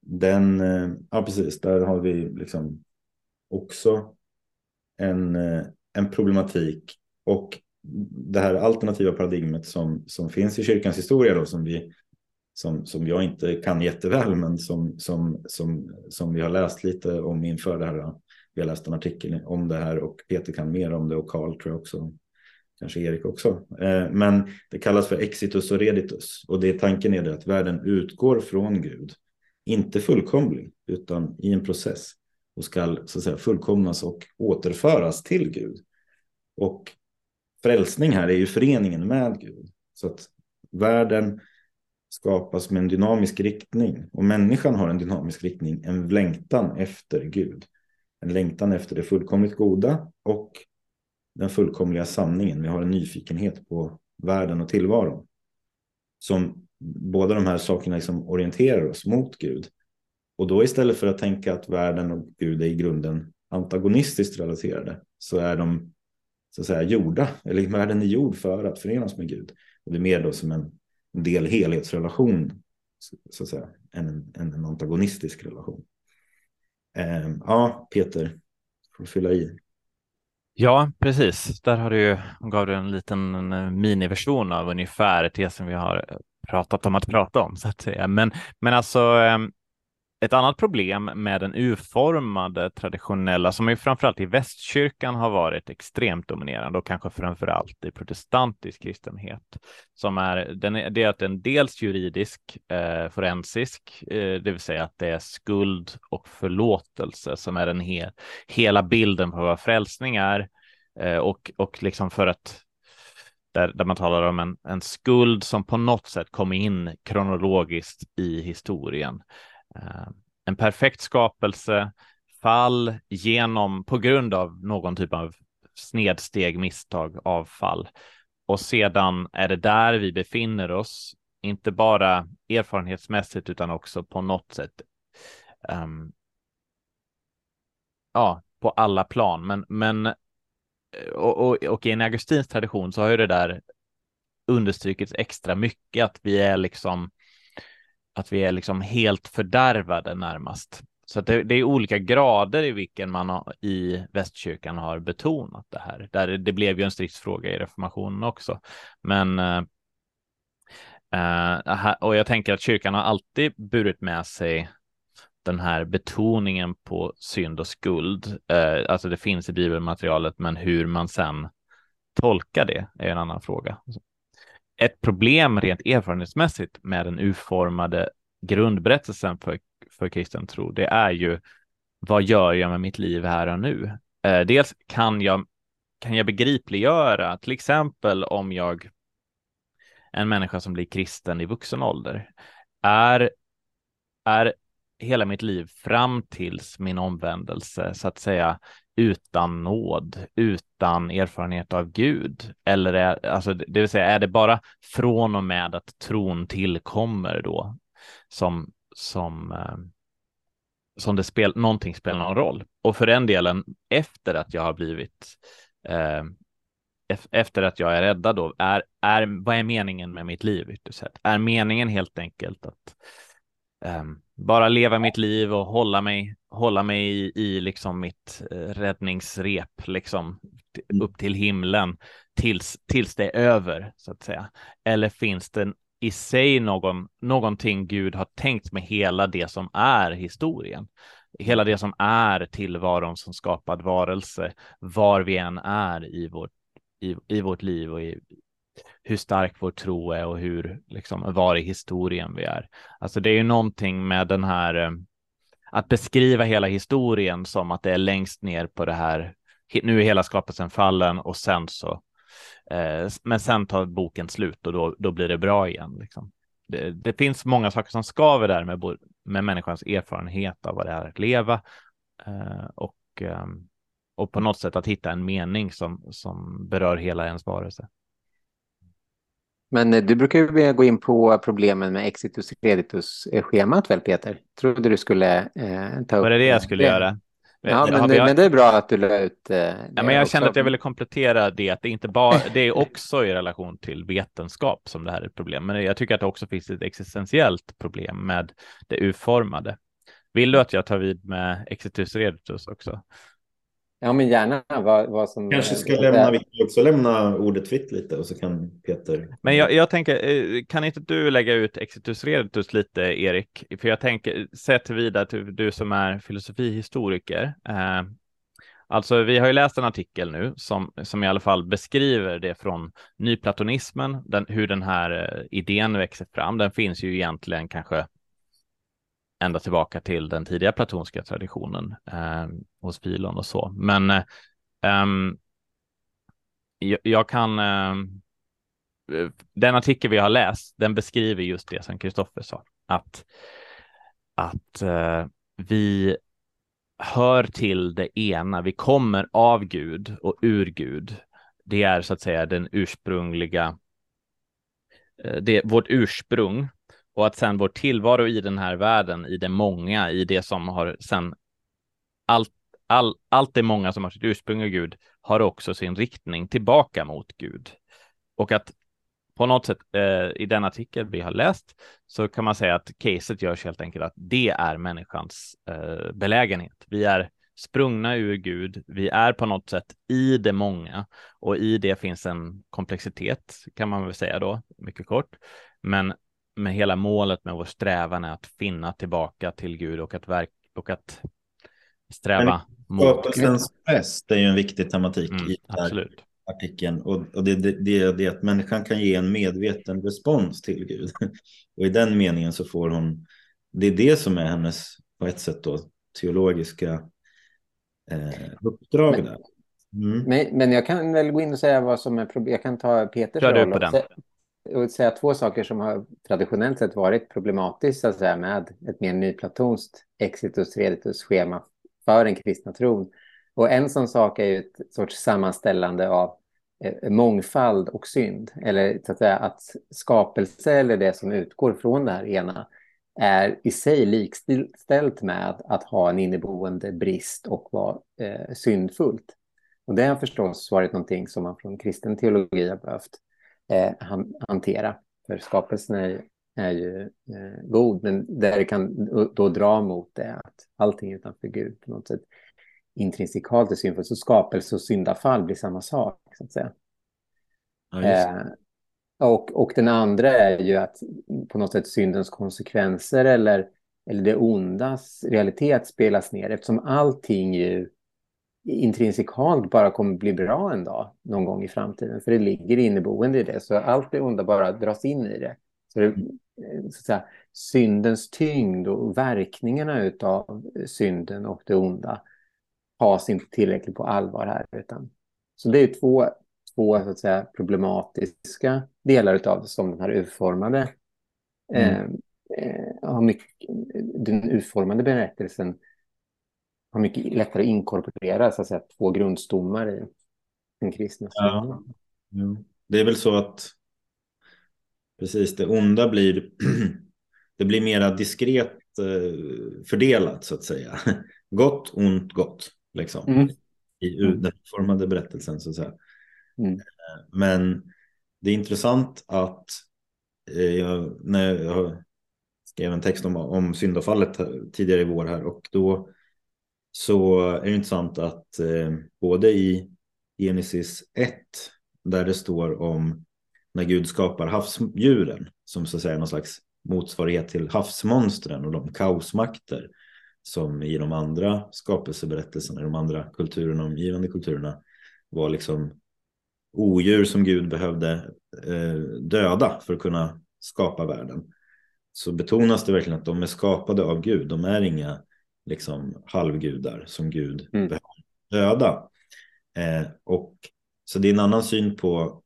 den, eh, ja precis, där har vi liksom också en, eh, en problematik och det här alternativa paradigmet som, som finns i kyrkans historia då, som, vi, som, som jag inte kan jätteväl, men som, som, som, som vi har läst lite om inför det här. Vi har läst en artikel om det här och Peter kan mer om det och Karl tror jag också. Kanske Erik också. Eh, men det kallas för exitus och reditus och det tanken är det att världen utgår från Gud inte fullkomlig, utan i en process och ska så att säga, fullkomnas och återföras till Gud. Och frälsning här är ju föreningen med Gud. Så att världen skapas med en dynamisk riktning och människan har en dynamisk riktning, en längtan efter Gud. En längtan efter det fullkomligt goda och den fullkomliga sanningen. Vi har en nyfikenhet på världen och tillvaron som båda de här sakerna liksom orienterar oss mot Gud. Och då istället för att tänka att världen och Gud är i grunden antagonistiskt relaterade så är de så att säga gjorda, eller världen är gjord för att förenas med Gud. Och det är mer då som en del helhetsrelation så att säga, än en, än en antagonistisk relation. Eh, ja, Peter, får fylla i. Ja, precis. Där har du gav du en liten eh, miniversion av ungefär det som vi har pratat om att prata om så att säga. Men, men alltså, ehm, ett annat problem med den urformade traditionella, som ju framförallt i västkyrkan har varit extremt dominerande och kanske framförallt i protestantisk kristenhet, som är, den är, det är att den dels juridisk, eh, forensisk, eh, det vill säga att det är skuld och förlåtelse som är den he hela bilden på vad frälsning är eh, och, och liksom för att där, där man talar om en, en skuld som på något sätt kom in kronologiskt i historien. Eh, en perfekt skapelse, fall genom på grund av någon typ av snedsteg, misstag, avfall. Och sedan är det där vi befinner oss, inte bara erfarenhetsmässigt utan också på något sätt. Um, ja, på alla plan, men, men eh, och, och, och, i en augustins tradition så har ju det där understrukits extra mycket att vi är liksom att vi är liksom helt fördärvade närmast. Så det, det, är olika grader i vilken man har, i västkyrkan har betonat det här. Där det blev ju en stridsfråga i reformationen också. Men eh, eh och jag tänker att kyrkan har alltid burit med sig den här betoningen på synd och skuld. Eh, alltså det finns i bibelmaterialet, men hur man sen tolkar det är en annan fråga ett problem rent erfarenhetsmässigt med den utformade grundberättelsen för, för kristen tro, det är ju vad gör jag med mitt liv här och nu? Eh, dels kan jag, kan jag begripliggöra, till exempel om jag en människa som blir kristen i vuxen ålder, är, är hela mitt liv fram tills min omvändelse så att säga utan nåd, utan erfarenhet av Gud? Eller är, alltså, det vill säga, är det bara från och med att tron tillkommer då som, som, eh, som det spel, någonting spelar någon roll? Och för den delen, efter att jag har blivit eh, efter att jag är räddad då, är, är, vad är meningen med mitt liv ytterst sett? Är meningen helt enkelt att um, bara leva mitt liv och hålla mig, hålla mig i, i liksom mitt eh, räddningsrep, liksom mm. upp till himlen tills, tills det är över, så att säga. Eller finns det i sig någon, någonting Gud har tänkt med hela det som är historien? Hela det som är tillvaron som skapad varelse, var vi än är i vårt, i, i vårt liv och i, hur stark vår tro är och hur, liksom, var i historien vi är. Alltså det är ju någonting med den här, eh, att beskriva hela historien som att det är längst ner på det här, nu är hela skapelsen fallen och sen så, eh, men sen tar boken slut och då, då blir det bra igen. Liksom. Det, det, finns många saker som skaver där med, med människans erfarenhet av vad det är att leva eh, och, eh, och på något sätt att hitta en mening som, som berör hela ens varelse. Men eh, du brukar ju gå in på problemen med exitus creditus-schemat väl, Peter? Trodde du skulle eh, ta upp... Var det det jag skulle göra? Ja, men, det, men det är bra att du la ut eh, ja, men Jag också. kände att jag ville komplettera det, att det inte bara, det är också i relation till vetenskap som det här är ett problem, men jag tycker att det också finns ett existentiellt problem med det urformade. Vill du att jag tar vid med exitus reditus också? Ja, men gärna vad, vad som... Kanske ska lämna, vi också lämna ordet fritt lite och så kan Peter... Men jag, jag tänker, eh, kan inte du lägga ut exitus reditus lite, Erik? För jag tänker, sett vidare till du som är filosofihistoriker. Eh, alltså, vi har ju läst en artikel nu som, som i alla fall beskriver det från nyplatonismen, den, hur den här eh, idén växer fram. Den finns ju egentligen kanske ända tillbaka till den tidiga platonska traditionen eh, hos Filon och så. Men eh, ehm, jag, jag, kan eh, den artikel vi har läst, den beskriver just det som Kristoffer sa, att, att eh, vi hör till det ena, vi kommer av Gud och ur Gud. Det är så att säga den ursprungliga, eh, det, vårt ursprung och att sen vår tillvaro i den här världen, i det många, i det som har sen allt, all, allt det många som har sitt ursprung i Gud har också sin riktning tillbaka mot Gud. Och att på något sätt eh, i den artikel vi har läst så kan man säga att caset görs helt enkelt att det är människans eh, belägenhet. Vi är sprungna ur Gud. Vi är på något sätt i det många och i det finns en komplexitet kan man väl säga då, mycket kort. Men med hela målet med vår strävan är att finna tillbaka till Gud och att, verk och att sträva mot Skapelsens präst är ju en viktig tematik Mm, i den här absolut. artikeln. Och, och det, det, det är det att människan kan ge en medveten respons till Gud. Och i den meningen så får hon, det är det som är hennes på ett sätt då teologiska eh, uppdrag Men- där. Mm. Men, men jag kan väl gå in och säga vad som är problem. Jag kan ta Peters Kör du roll på och, den. Jag vill säga två saker som har traditionellt sett varit problematiskt så att säga, med ett mer nyplatonskt exitus reditus schema för den kristna tron. Och en sån sak är ju ett sorts sammanställande av eh, mångfald och synd. Eller så att säga att skapelse eller det som utgår från det här ena är i sig likställt med att ha en inneboende brist och vara eh, syndfullt. Och det har förstås varit någonting som man från kristen teologi har behövt eh, han, hantera. För skapelsen är, är ju eh, god, men där det kan då dra mot det att allting utanför Gud på något sätt intrinsikalt är syndfullt. Så skapelse och syndafall blir samma sak, så att säga. Ja. Eh, och, och den andra är ju att på något sätt syndens konsekvenser eller, eller det ondas realitet spelas ner eftersom allting ju intrinsikalt bara kommer bli bra en dag någon gång i framtiden. För det ligger inneboende i det. Så allt det onda bara dras in i det. Så, det, eh, så säga, syndens tyngd och verkningarna av synden och det onda tas inte tillräckligt på allvar här. Utan, så det är två, två så att säga, problematiska delar av det som den här utformade eh, eh, har mycket, den utformade berättelsen har mycket lättare att inkorporera så att säga, två grundstommar i den kristna Ja. Jo. Det är väl så att precis det onda blir det blir mera diskret eh, fördelat så att säga. Gott, ont, gott. Liksom. Mm. I u- den formade berättelsen så att säga. Mm. Eh, Men det är intressant att eh, jag, när jag skrev en text om, om syndafallet tidigare i vår här och då så är det intressant att eh, både i Genesis 1 där det står om när Gud skapar havsdjuren som så att säga någon slags motsvarighet till havsmonstren och de kaosmakter som i de andra skapelseberättelserna, i de andra kulturerna, omgivande kulturerna var liksom odjur som Gud behövde eh, döda för att kunna skapa världen. Så betonas det verkligen att de är skapade av Gud. De är inga liksom halvgudar som Gud Mm. behöver döda. Eh, och så det är en annan syn på,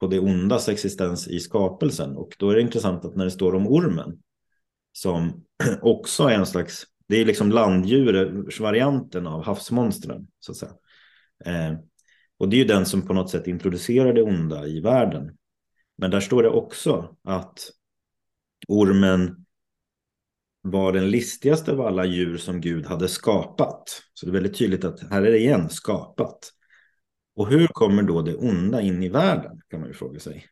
på det ondas existens i skapelsen. Och då är det intressant att när det står om ormen som också är en slags, det är liksom landdjursvarianten av havsmonstren så att säga. Eh, och det är ju den som på något sätt introducerar det onda i världen. Men där står det också att ormen var den listigaste av alla djur som Gud hade skapat. Så det är väldigt tydligt att här är det igen skapat. Och hur kommer då det onda in i världen kan man ju fråga sig.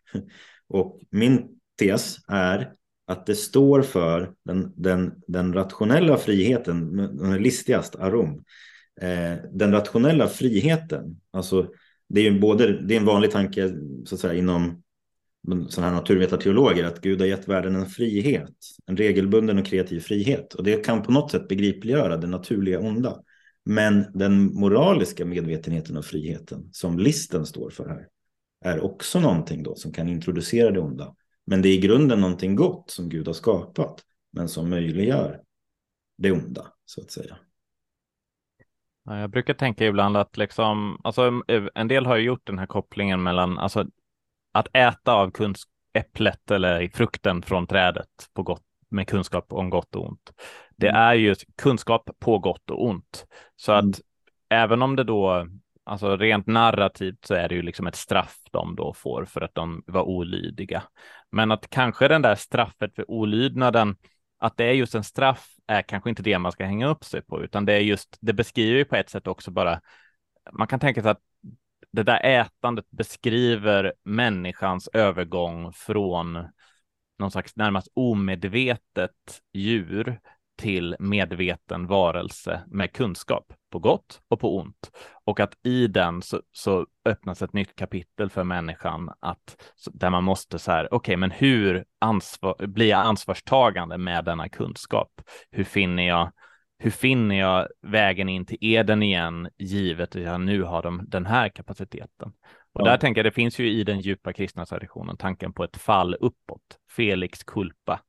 Och min tes är att det står för den, den, den rationella friheten, den listigast, arom. Eh, den rationella friheten, alltså det är ju både, det är en vanlig tanke så att säga inom sådana här naturvetarteologer att Gud har gett världen en frihet, en regelbunden och kreativ frihet. Och det kan på något sätt begripliggöra det naturliga onda. Men den moraliska medvetenheten och friheten som listen står för här är också någonting då som kan introducera det onda. Men det är i grunden någonting gott som Gud har skapat, men som möjliggör det onda, så att säga. Jag brukar tänka ibland att liksom, alltså en del har ju gjort den här kopplingen mellan, alltså att äta av kunsk äpplet eller frukten från trädet på gott, med kunskap om gott och ont. Det Mm. är ju kunskap på gott och ont. Så att Mm. även om det då, alltså rent narrativt så är det ju liksom ett straff de då får för att de var olydiga. Men att kanske den där straffet för olydnaden, att det är just en straff är kanske inte det man ska hänga upp sig på, utan det är just, det beskriver ju på ett sätt också bara, man kan tänka sig att det där ätandet beskriver människans övergång från någon slags närmast omedvetet djur till medveten varelse med kunskap på gott och på ont. Och att i den så, så öppnas ett nytt kapitel för människan att där man måste så här, okej, okay, men hur ansvar, blir jag ansvarstagande med denna kunskap? Hur finner jag hur finner jag vägen in till Eden igen, givet att jag nu har de, den här kapaciteten? Och ja. där tänker jag, det finns ju i den djupa kristna traditionen tanken på ett fall uppåt, Felix culpa.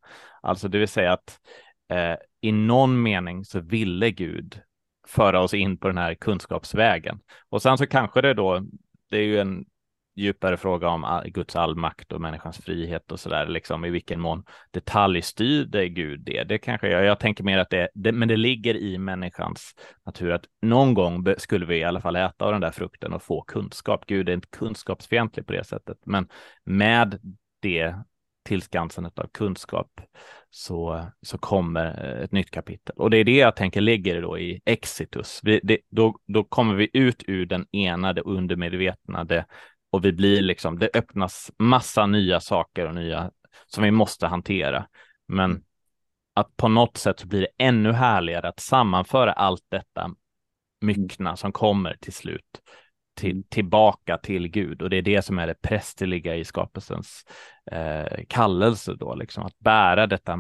Alltså det vill säga att eh, i någon mening så ville Gud föra oss in på den här kunskapsvägen. Och sen så kanske det då, det är ju en djupare fråga om Guds allmakt och människans frihet och så där, liksom i vilken mån detaljstyrde Gud det? Det kanske jag, jag tänker mer att det, det, men det ligger i människans natur att någon gång skulle vi i alla fall äta av den där frukten och få kunskap. Gud är inte kunskapsfientlig på det sättet, men med det tillskansandet av kunskap så, så kommer eh, ett nytt kapitel. Och det är det jag tänker ligger då i exitus. Vi, det, då, då kommer vi ut ur den ena, det undermedvetna, och vi blir liksom, det öppnas massa nya saker och nya som vi måste hantera. Men att på något sätt så blir det ännu härligare att sammanföra allt detta myckna som kommer till slut till, tillbaka till Gud. Och det är det som är det prästerliga i skapelsens eh, kallelse då, liksom att bära detta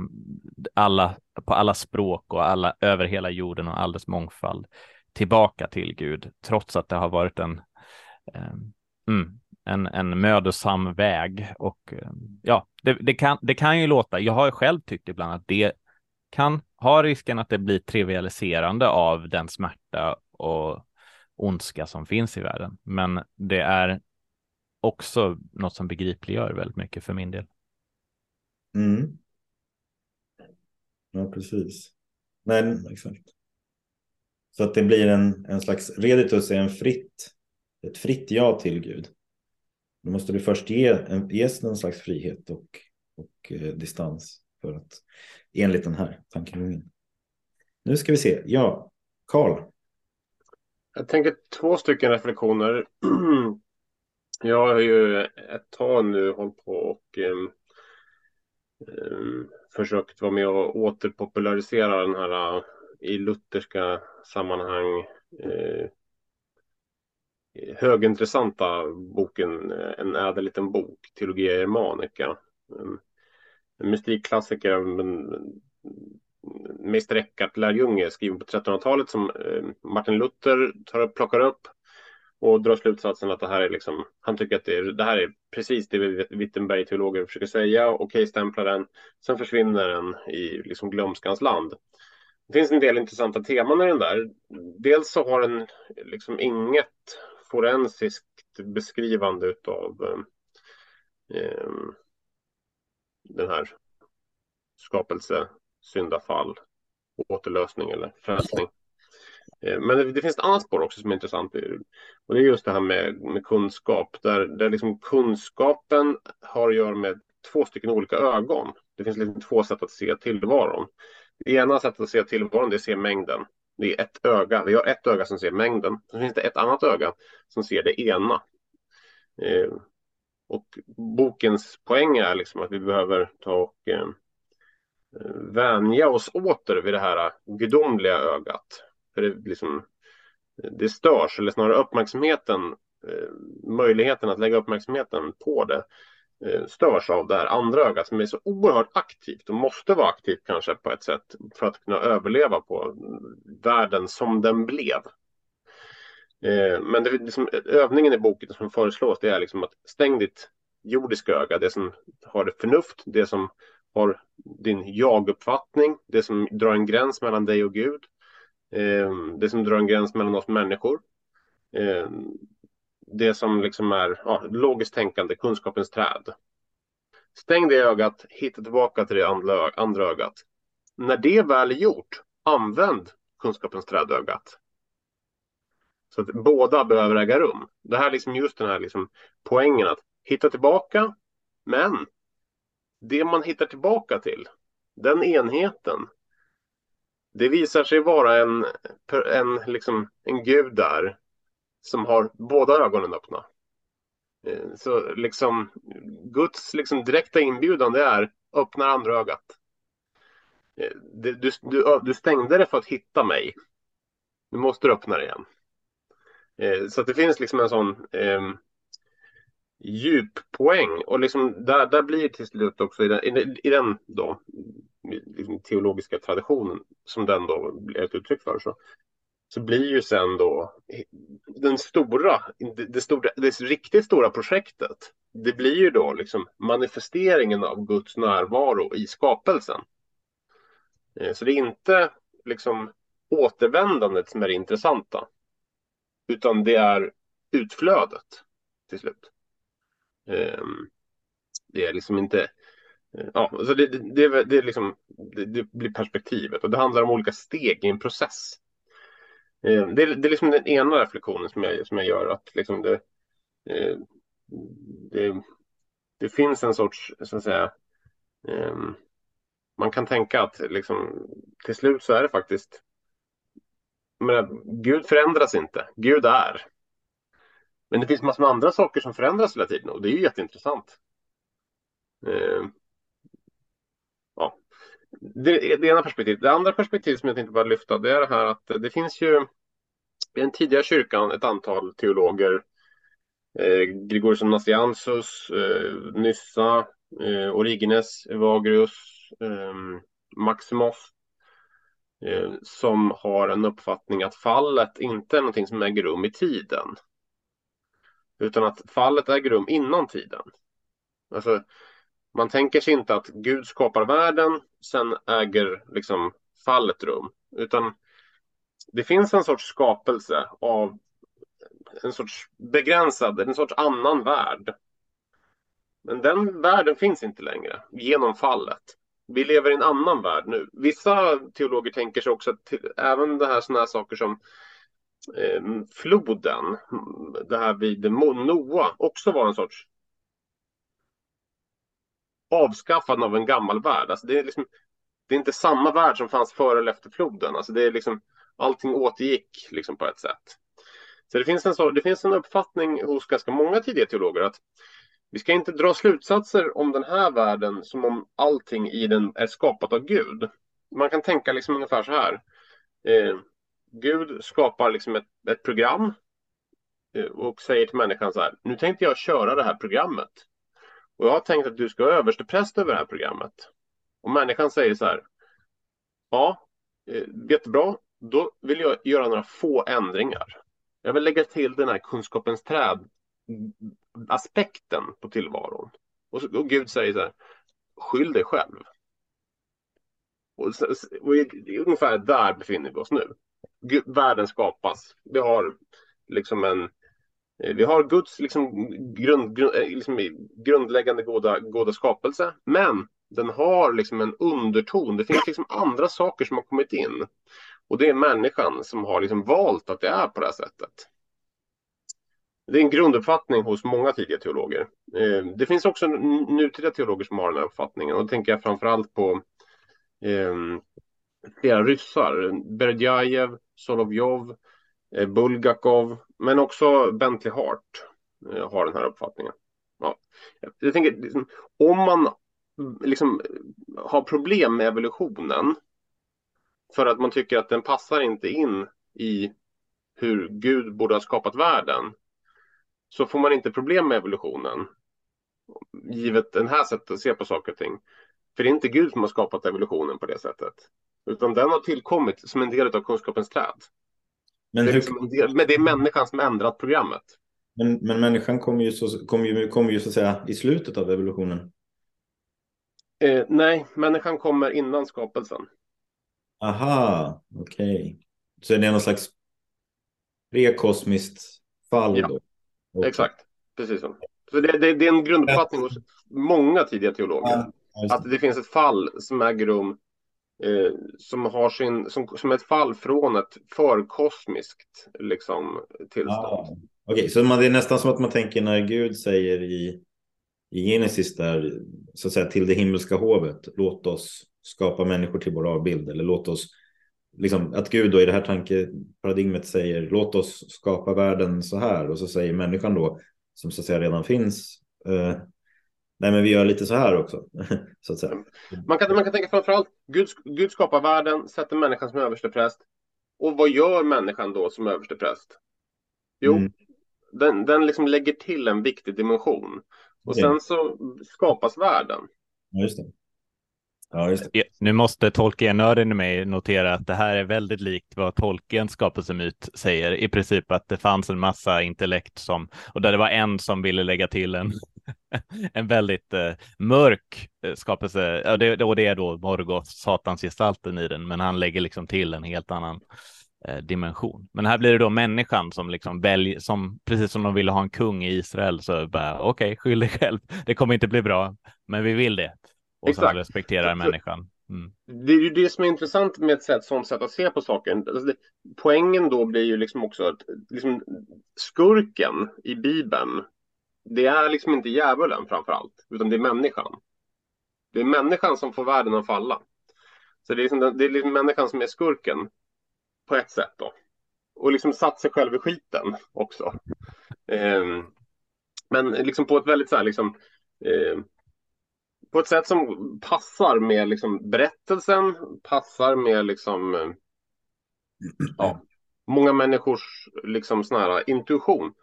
alla, på alla språk och alla över hela jorden och all dess mångfald tillbaka till Gud, trots att det har varit en eh, mm, en, en mödosam väg och ja, det, det, kan, det kan ju låta, jag har själv tyckt ibland att det kan ha risken att det blir trivialiserande av den smärta och ondska som finns i världen. Men det är också något som begripliggör väldigt mycket för min del. Mm. Ja, precis. Nej, exakt. Så att det blir en, en slags reditus är en fritt, ett fritt ja till Gud. Då måste du först ge, en, ges någon slags frihet och, och eh, distans för att enligt den här tankegången. Nu ska vi se. Ja, Karl. Jag tänker två stycken reflektioner. Jag har ju ett tag nu hållit på och um, um, försökt vara med och återpopularisera den här uh, i lutherska sammanhang uh, högintressanta boken eh, En ädel liten bok, Teologia Germanica. En mystikklassiker, men eh, Meister Eckhart Lärjunge skriven på 1300-talet som eh, Martin Luther tar, plockar upp och drar slutsatsen att det här är liksom, han tycker att det, är, det här är precis det Wittenberg-teologer försöker säga, okej-stämplar den, sen försvinner den i liksom glömskans land. Det finns en del intressanta teman i den där. Dels så har den liksom inget forensiskt beskrivande utav eh, eh, den här skapelse, syndafall, återlösning eller frälsning. Eh, men det, det, finns ett annat spår också som är intressant. Och det är just det här med, med kunskap. Där, där liksom kunskapen har att göra med två stycken olika ögon. Det finns liksom två sätt att se tillvaron. Det ena sättet att se tillvaron det är att se mängden. Det är ett öga. Vi har ett öga som ser mängden. Sen finns det ett annat öga som ser det ena. Eh, och bokens poäng är liksom att vi behöver ta och eh, vänja oss åter vid det här gudomliga ögat. För det, liksom, det störs, eller snarare uppmärksamheten, eh, möjligheten att lägga uppmärksamheten på det Eh, Eh, störs av det här andra ögat som är så oerhört aktivt och måste vara aktivt kanske på ett sätt för att kunna överleva på världen som den blev. Eh, men det, liksom, övningen i boken som föreslås det är liksom att stäng ditt jordiska öga, det som har det förnuft, det som har din jaguppfattning, det som drar en gräns mellan dig och Gud, eh, det som drar en gräns mellan oss människor det som liksom är ja, logiskt tänkande, kunskapens träd. Stäng det ögat, hitta tillbaka till det andra, andra ögat. När det väl är gjort, använd kunskapens trädögat. Så att båda behöver äga rum. Det här är liksom just den här liksom poängen att hitta tillbaka, men det man hittar tillbaka till, den enheten, det visar sig vara en, en, liksom, en gud där som har båda ögonen öppna. Eh, så liksom Guds liksom direkta inbjudan det är öppna andra ögat. Eh, du, du, du stängde det för att hitta mig. Nu måste du öppna det igen. Eh, så att det finns liksom en sån eh, djuppoäng och liksom där, där blir till slut också i den, i den då, liksom teologiska traditionen som den då blir ett uttryck för så, så blir ju sen då den stora, det, det, stora, det riktigt stora projektet det blir ju då liksom manifesteringen av Guds närvaro i skapelsen. Eh, så det är inte liksom återvändandet som är det intressanta. Utan det är utflödet till slut. Ehm, det är liksom inte... Eh, ja, så det, det, det, är liksom, det, det, blir perspektivet och det handlar om olika steg i en process. Eh, det, det är liksom den ena reflektionen som jag, som jag gör. att liksom det, eh, det, det finns en sorts, så att säga, ehm, man kan tänka att liksom, till slut så är det faktiskt menar, Gud förändras inte, Gud är. Men det finns massor med andra saker som förändras hela tiden och det är ju jätteintressant. Ehm, det är det ena perspektivet. Det andra perspektivet som jag tänkte bara lyfta det är det här att det finns ju i den tidiga kyrkan ett antal teologer eh, Gregorius Nassiansus, eh, Nyssa, eh, Origenes, Evagrius, eh, Maximus eh, som har en uppfattning att fallet inte är någonting som äger rum i tiden utan att fallet äger rum innan tiden. Alltså, man tänker sig inte att Gud skapar världen, sen äger liksom fallet rum, utan det finns en sorts skapelse av en sorts begränsad, en sorts annan värld. Men den världen finns inte längre genom fallet. Vi lever i en annan värld nu. Vissa teologer tänker sig också att även det här sådana här saker som eh, floden, det här vid Noa, också var en sorts avskaffande av en gammal värld. Alltså det, är liksom, det är inte samma värld som fanns före eller efter floden. Alltså det är liksom, allting återgick liksom på ett sätt. Så det finns, en, det finns en uppfattning hos ganska många tidiga teologer att vi ska inte dra slutsatser om den här världen som om allting i den är skapat av Gud. Man kan tänka liksom ungefär så här. Eh, Gud skapar liksom ett, ett program eh, och säger till människan så här. Nu tänkte jag köra det här programmet. Och jag har tänkt att du ska vara överstepräst över det här programmet. Och människan säger så här. Ja, eh, jättebra. Då vill jag göra några få ändringar. Jag vill lägga till den här kunskapens träd aspekten på tillvaron. Och, så, och Gud säger så här. Skyll dig själv. Och, och, ungefär där befinner vi oss nu världen skapas. Vi har liksom en Eh, vi har Guds liksom grund, grund, eh, liksom grundläggande goda, goda skapelse, men den har liksom en underton. Det finns liksom andra saker som har kommit in. Och det är människan som har liksom valt att det är på det här sättet. Det är en grunduppfattning hos många tidiga teologer. Eh, det finns också nutida teologer som har den här uppfattningen. Och då tänker jag framförallt på ehm, flera ryssar. Berdjajev, Solovjov, eh, Eh, Bulgakov, men också Bentley Hart eh, har den här uppfattningen. Ja. Jag tänker, liksom, om man mm, liksom eh, har problem med evolutionen för att man tycker att den passar inte in i hur Gud borde ha skapat världen så får man inte problem med evolutionen givet den här sättet att se på saker och ting. För det är inte Gud som har skapat evolutionen på det sättet. Utan den har tillkommit som en del av kunskapens träd. Men, det är, liksom det är människan som ändrat programmet. Men, men människan kommer ju, så, kom ju, kom ju så att säga i slutet av evolutionen. Eh, nej, människan kommer innan skapelsen. Aha, okej. Okay. Så det är någon slags prekosmiskt fall ja, då? Okay. Exakt, precis så. Så det, det, det, är en grunduppfattning hos många tidiga teologer. Ja, att det finns ett fall som äger rum eh, som har sin, som, som ett fall från ett förkosmiskt liksom, tillstånd. Ah, Okej, okay, så man, det är nästan som att man tänker när Gud säger i, i Genesis där, så att säga till det himmelska hovet, låt oss skapa människor till vår avbild, eller låt oss, liksom, att Gud då i det här tankeparadigmet säger, låt oss skapa världen så här, och så säger människan då, som så att säga redan finns, eh, Nej, men vi gör lite så här också. så att säga. Man, kan, man kan tänka framförallt, Gud, Gud skapar världen, sätter människan som överstepräst. Och vad gör människan då som överstepräst? Jo, Mm. den, den liksom lägger till en viktig dimension. Och Ja. sen så skapas världen. Ja, just det. Ja, just det. Nu måste Tolkien-nörden i mig notera att det här är väldigt likt vad Tolkiens skapelsemyt säger. I princip att det fanns en massa intellekt som, och där det var en som ville lägga till en, en väldigt eh, mörk eh, skapelse. Ja, det, och det är då Morgoth, satansgestalten i den, men han lägger liksom till en helt annan eh, dimension. Men här blir det då människan som liksom väljer, som precis som de ville ha en kung i Israel, så bara okej, okay, skyll dig själv. Det kommer inte bli bra, men vi vill det. Och sen Exakt. respekterar Så- människan. Mm. Det är ju det som är intressant med ett sätt, sånt sätt att se på saken. Alltså det, poängen då blir ju liksom också att liksom, skurken i Bibeln, det är liksom inte djävulen framför allt, utan det är människan. Det är människan som får världen att falla. Så det är, liksom, det är liksom människan som är skurken på ett sätt då. Och liksom satt sig själv i skiten också. Eh, men liksom på ett väldigt så här liksom eh, på ett sätt som passar med liksom berättelsen, passar med liksom eh, ja, många människors liksom sån här intuition.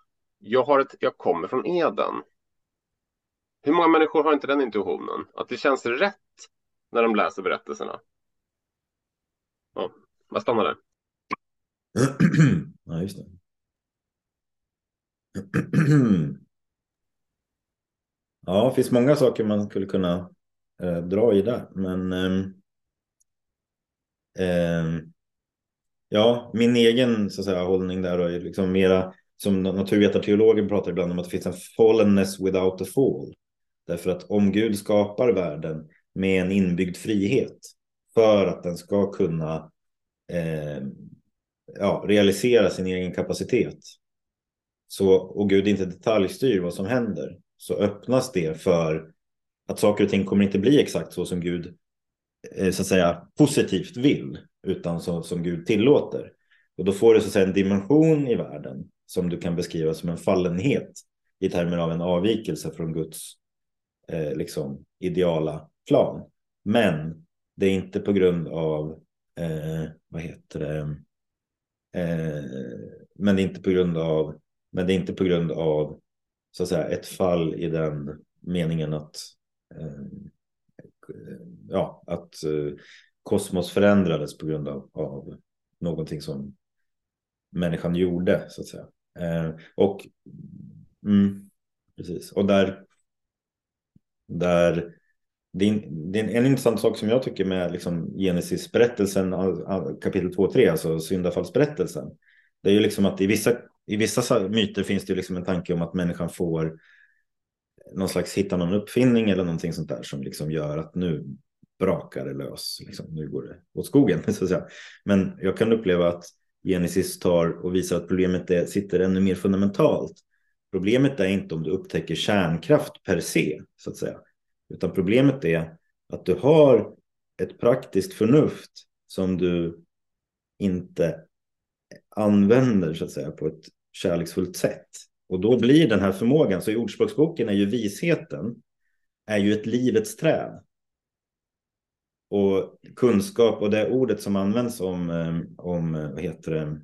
Jag, har ett, jag kommer från Eden. Hur många människor har inte den intuitionen? Att det känns rätt när de läser berättelserna. Ja, jag stannar där. Ja, just det. Ja, det finns många saker man skulle kunna eh, dra i där, men eh, eh, ja, min egen så att säga, hållning där då är liksom mera som naturvetarteologen pratar ibland om att det finns en fallenness without a fall. Därför att om Gud skapar världen med en inbyggd frihet för att den ska kunna eh, ja, realisera sin egen kapacitet så, och Gud inte detaljstyr vad som händer så öppnas det för att saker och ting kommer inte bli exakt så som Gud eh, så att säga positivt vill utan så, som Gud tillåter. Och då får det så att säga en dimension i världen som du kan beskriva som en fallenhet i termer av en avvikelse från Guds eh, liksom ideala plan. Men det är inte på grund av eh, vad heter det? Eh, men det är inte på grund av men det är inte på grund av så att säga ett fall i den meningen att eh, ja, att eh, kosmos förändrades på grund av, av någonting som människan gjorde så att säga. Eh, och mm, precis och där där det är, det är en intressant sak som jag tycker med liksom Genesis-berättelsen, kapitel 2 och 3, alltså syndafallsberättelsen. Det är ju liksom att i vissa, i vissa myter finns det ju liksom en tanke om att människan får någon slags hitta någon uppfinning eller någonting sånt där som liksom gör att nu brakar det lös. Liksom, nu går det åt skogen. Så att säga. Men jag kan uppleva att Genesis tar och visar att problemet är, sitter ännu mer fundamentalt. Problemet är inte om du upptäcker kärnkraft per se, så att säga. Utan problemet är att du har ett praktiskt förnuft som du inte använder så att säga på ett kärleksfullt sätt. Och då blir den här förmågan, så i Ordspråksboken är ju visheten är ju ett livets träd. Och kunskap och det ordet som används om, eh, om eh, vad heter det,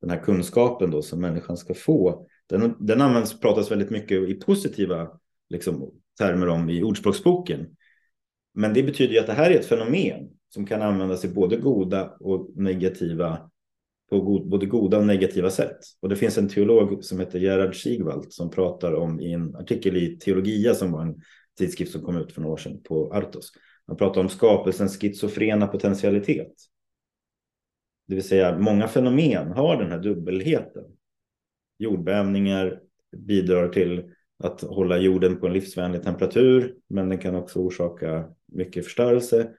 den här kunskapen då som människan ska få, den, den används, pratas väldigt mycket i positiva liksom, termer om i Ordspråksboken. Men det betyder ju att det här är ett fenomen som kan användas i både goda och negativa på god, både goda och negativa sätt. Och det finns en teolog som heter Gerhard Sigvald som pratar om i en artikel i Teologia som var en tidskrift som kom ut för några år sedan på Artos. Han pratar om skapelsens schizofrena potentialitet. Det vill säga många fenomen har den här dubbelheten. Jordbävningar bidrar till att hålla jorden på en livsvänlig temperatur, men den kan också orsaka mycket förstörelse.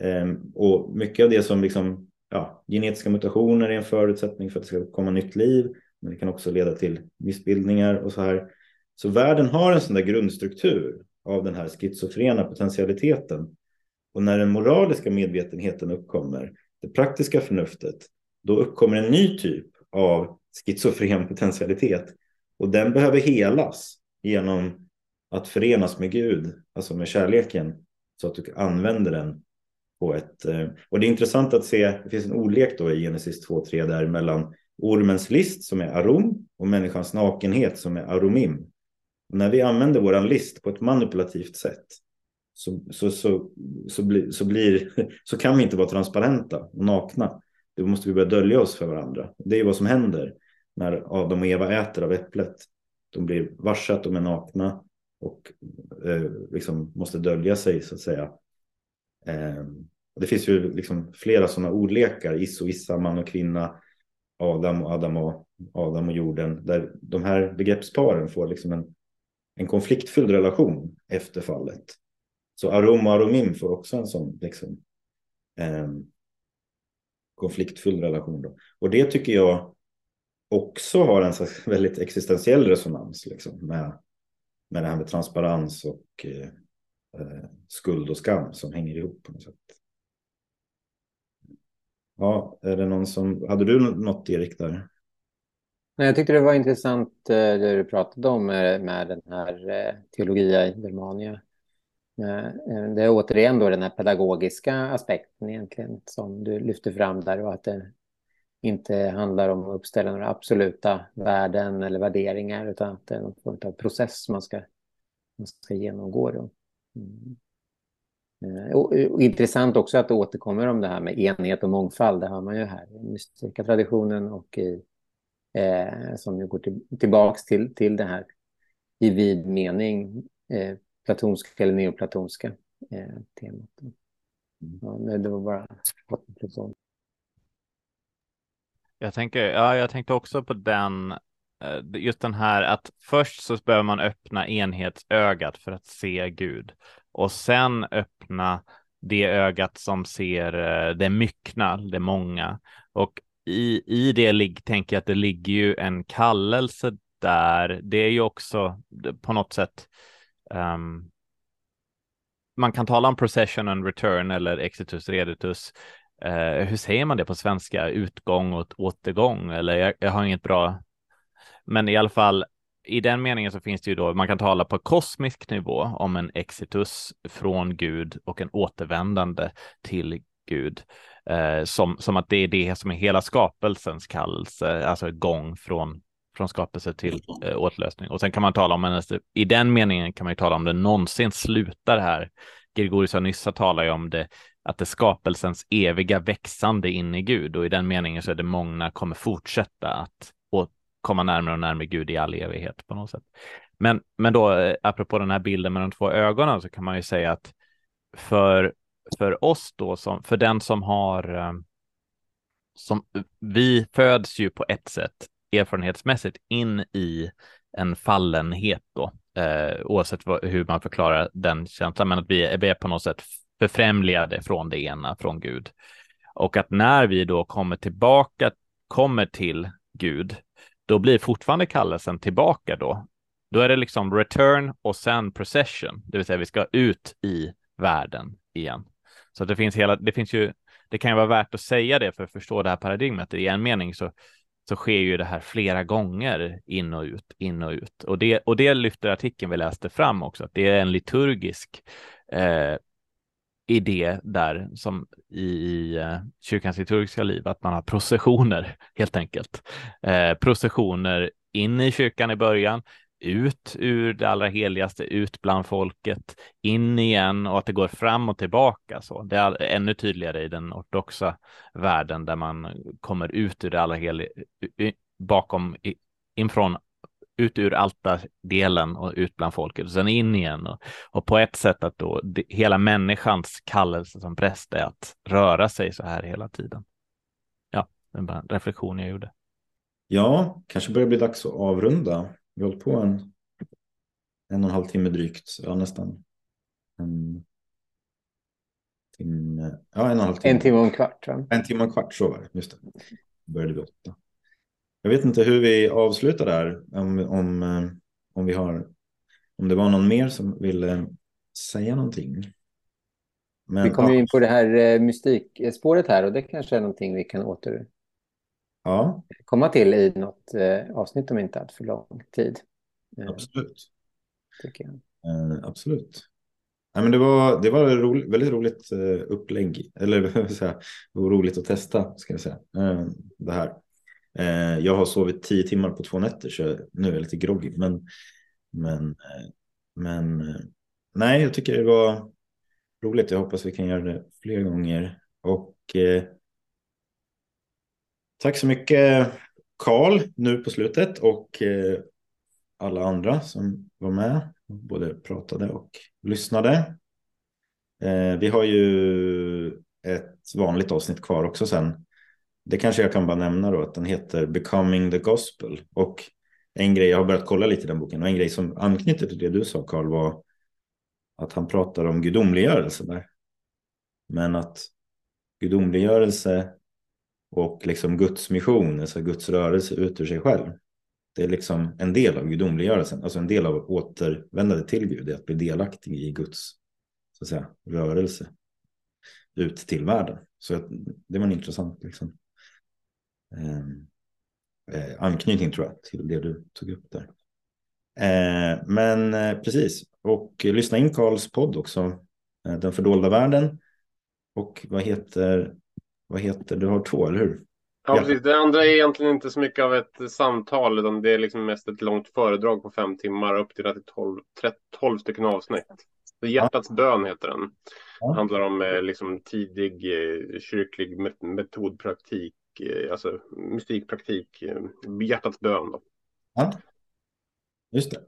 Ehm, och mycket av det som liksom, ja, genetiska mutationer är en förutsättning för att det ska komma nytt liv, men det kan också leda till missbildningar och så här. Så världen har en sån där grundstruktur av den här schizofrena potentialiteten. Och när den moraliska medvetenheten uppkommer, det praktiska förnuftet, då uppkommer en ny typ av schizofren potentialitet. Och den behöver helas genom att förenas med Gud, alltså med kärleken, så att du använder den på ett... Eh, och det är intressant att se, det finns en ordlek då i Genesis 2.3 där mellan ormens list som är arom och människans nakenhet som är aromim. När vi använder vår list på ett manipulativt sätt så, så, så, så, bli, så, blir, så kan vi inte vara transparenta och nakna. Då måste vi börja dölja oss för varandra. Det är vad som händer när Adam och Eva äter av äpplet. De blir varse att de är nakna och eh, liksom måste dölja sig så att säga. Eh, det finns ju liksom flera sådana ordlekar, is och issa, man och kvinna, Adam och Adam och Adam och jorden, där de här begreppsparen får liksom en, en konfliktfylld relation efter fallet. Så arom och aromim får också en sån liksom, eh, konfliktfylld relation. Då. Och det tycker jag också har en slags väldigt existentiell resonans liksom, med, med det här med transparens och eh, eh, skuld och skam som hänger ihop på något sätt. Ja, är det någon som, hade du något Erik där? Nej, jag tyckte det var intressant eh, det du pratade om med, med den här eh, teologia i Germania. Eh, eh, det är återigen då den här pedagogiska aspekten egentligen som du lyfter fram där och att det inte handlar om att uppställa några absoluta värden eller värderingar utan att det är någon form av process man ska, man ska genomgå. Då. Mm. Eh, och, och, intressant också att det återkommer om det här med enhet och mångfald. Det har man ju här i den mystiska traditionen och i, eh, som ju går till, tillbaks till, till det här i vid mening eh, platonska eller neoplatonska eh, temat. Mm. Ja, det var bara jag tänker, ja, jag tänkte också på den, eh, just den här att först så behöver man öppna enhetsögat för att se Gud och sen öppna det ögat som ser eh, det myckna, det många. Och i, i det tänker jag att det ligger ju en kallelse där. Det är ju också på något sätt um, man kan tala om procession and return eller exitus reditus. Uh, hur säger man det på svenska? Utgång och återgång? Eller jag, jag har inget bra. Men i alla fall i den meningen så finns det ju då, man kan tala på kosmisk nivå om en exitus från Gud och en återvändande till Gud. Eh, som, som att det är det som är hela skapelsens kallelse, alltså gång från, från skapelse till eh, återlösning. Och sen kan man tala om, en, i den meningen kan man ju tala om det någonsin slutar här. Gregorius av Nyssa talar ju om det, att det är skapelsens eviga växande in i Gud och i den meningen så är det många kommer fortsätta att komma närmare och närmare Gud i all evighet på något sätt. Men, men då, eh, apropå den här bilden med de två ögonen, så kan man ju säga att för, för oss då, som, för den som har, eh, som, vi föds ju på ett sätt erfarenhetsmässigt in i en fallenhet då, eh, oavsett vad, hur man förklarar den känslan, men att vi är, vi är på något sätt förfrämligade från det ena, från Gud. Och att när vi då kommer tillbaka, kommer till Gud, då blir fortfarande kallelsen tillbaka då. Då är det liksom return och sen procession, det vill säga vi ska ut i världen igen. Så det finns hela, det finns ju, det kan ju vara värt att säga det för att förstå det här paradigmet. I en mening så, så sker ju det här flera gånger in och ut, in och ut. Och det, och det lyfter artikeln vi läste fram också, att det är en liturgisk eh, idé där som i, i eh, kyrkans liturgiska liv, att man har processioner helt enkelt. Eh, processioner in i kyrkan i början, ut ur det allra heligaste, ut bland folket, in igen och att det går fram och tillbaka. Så. Det är ännu tydligare i den ortodoxa världen där man kommer ut ur det allra heliga, bakom, infrån ut ur altardelen och ut bland folket och sen in igen. Och, och på ett sätt att då det, hela människans kallelse som präst är att röra sig så här hela tiden. Ja, det var en reflektion jag gjorde. Ja, kanske börjar bli dags att avrunda. Vi har hållit på en, en och en halv timme drygt, ja nästan. En timme, ja en och en halv timme. En timme och en kvart. Va? En timme och en kvart, så var det. Just det. Började vi åtta. Jag vet inte hur vi avslutar där. Om, om, eh, om, vi har, om det var någon mer som ville säga någonting. Men, vi kommer ja. in på det här eh, mystikspåret här och det kanske är någonting vi kan åter ja. komma till i något eh, avsnitt om inte allt för lång tid. Absolut. Tycker jag. Eh, absolut. Ja, men det var, det var ro, väldigt roligt uh, upplägg. Eller säga, det var roligt att testa, ska jag säga. Uh, det här. Uh, jag har sovit tio timmar på två nätter, så nu är jag lite groggy. Men, men, men nej, jag tycker det var roligt. Jag hoppas vi kan göra det fler gånger. Och tack så mycket Karl nu på slutet och eh, alla andra som var med, både pratade och lyssnade. Eh, vi har ju ett vanligt avsnitt kvar också sen. Det kanske jag kan bara nämna då att den heter Becoming the Gospel. Och en grej, jag har börjat kolla lite i den boken och en grej som anknyter till det du sa Karl var att han pratar om gudomliggörelse där. Men att gudomliggörelse och liksom Guds mission, alltså Guds rörelse ut ur sig själv. Det är liksom en del av gudomliggörelsen, alltså en del av återvändandet till Gud, är att bli delaktig i Guds så att säga, rörelse ut till världen. Så det var en intressant liksom, ehm, eh, anknytning tror jag till det du tog upp där. Eh, men eh, precis, och lyssna in Karls podd också, eh, Den fördolda världen. Och vad heter, vad heter, du har två, eller hur? Ja, precis. Det andra är egentligen inte så mycket av ett samtal, utan det är liksom mest ett långt föredrag på fem timmar, uppdelat i 12, 12 stycken avsnitt. Hjärtats bön heter den. Ja. handlar om eh, liksom, tidig eh, kyrklig metodpraktik, eh, alltså mystikpraktik, hjärtats bön. Då. Ja. Just det.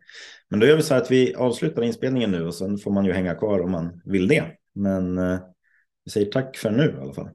Men då gör vi så här att vi avslutar inspelningen nu och sen får man ju hänga kvar om man vill det. Men vi säger tack för nu i alla fall.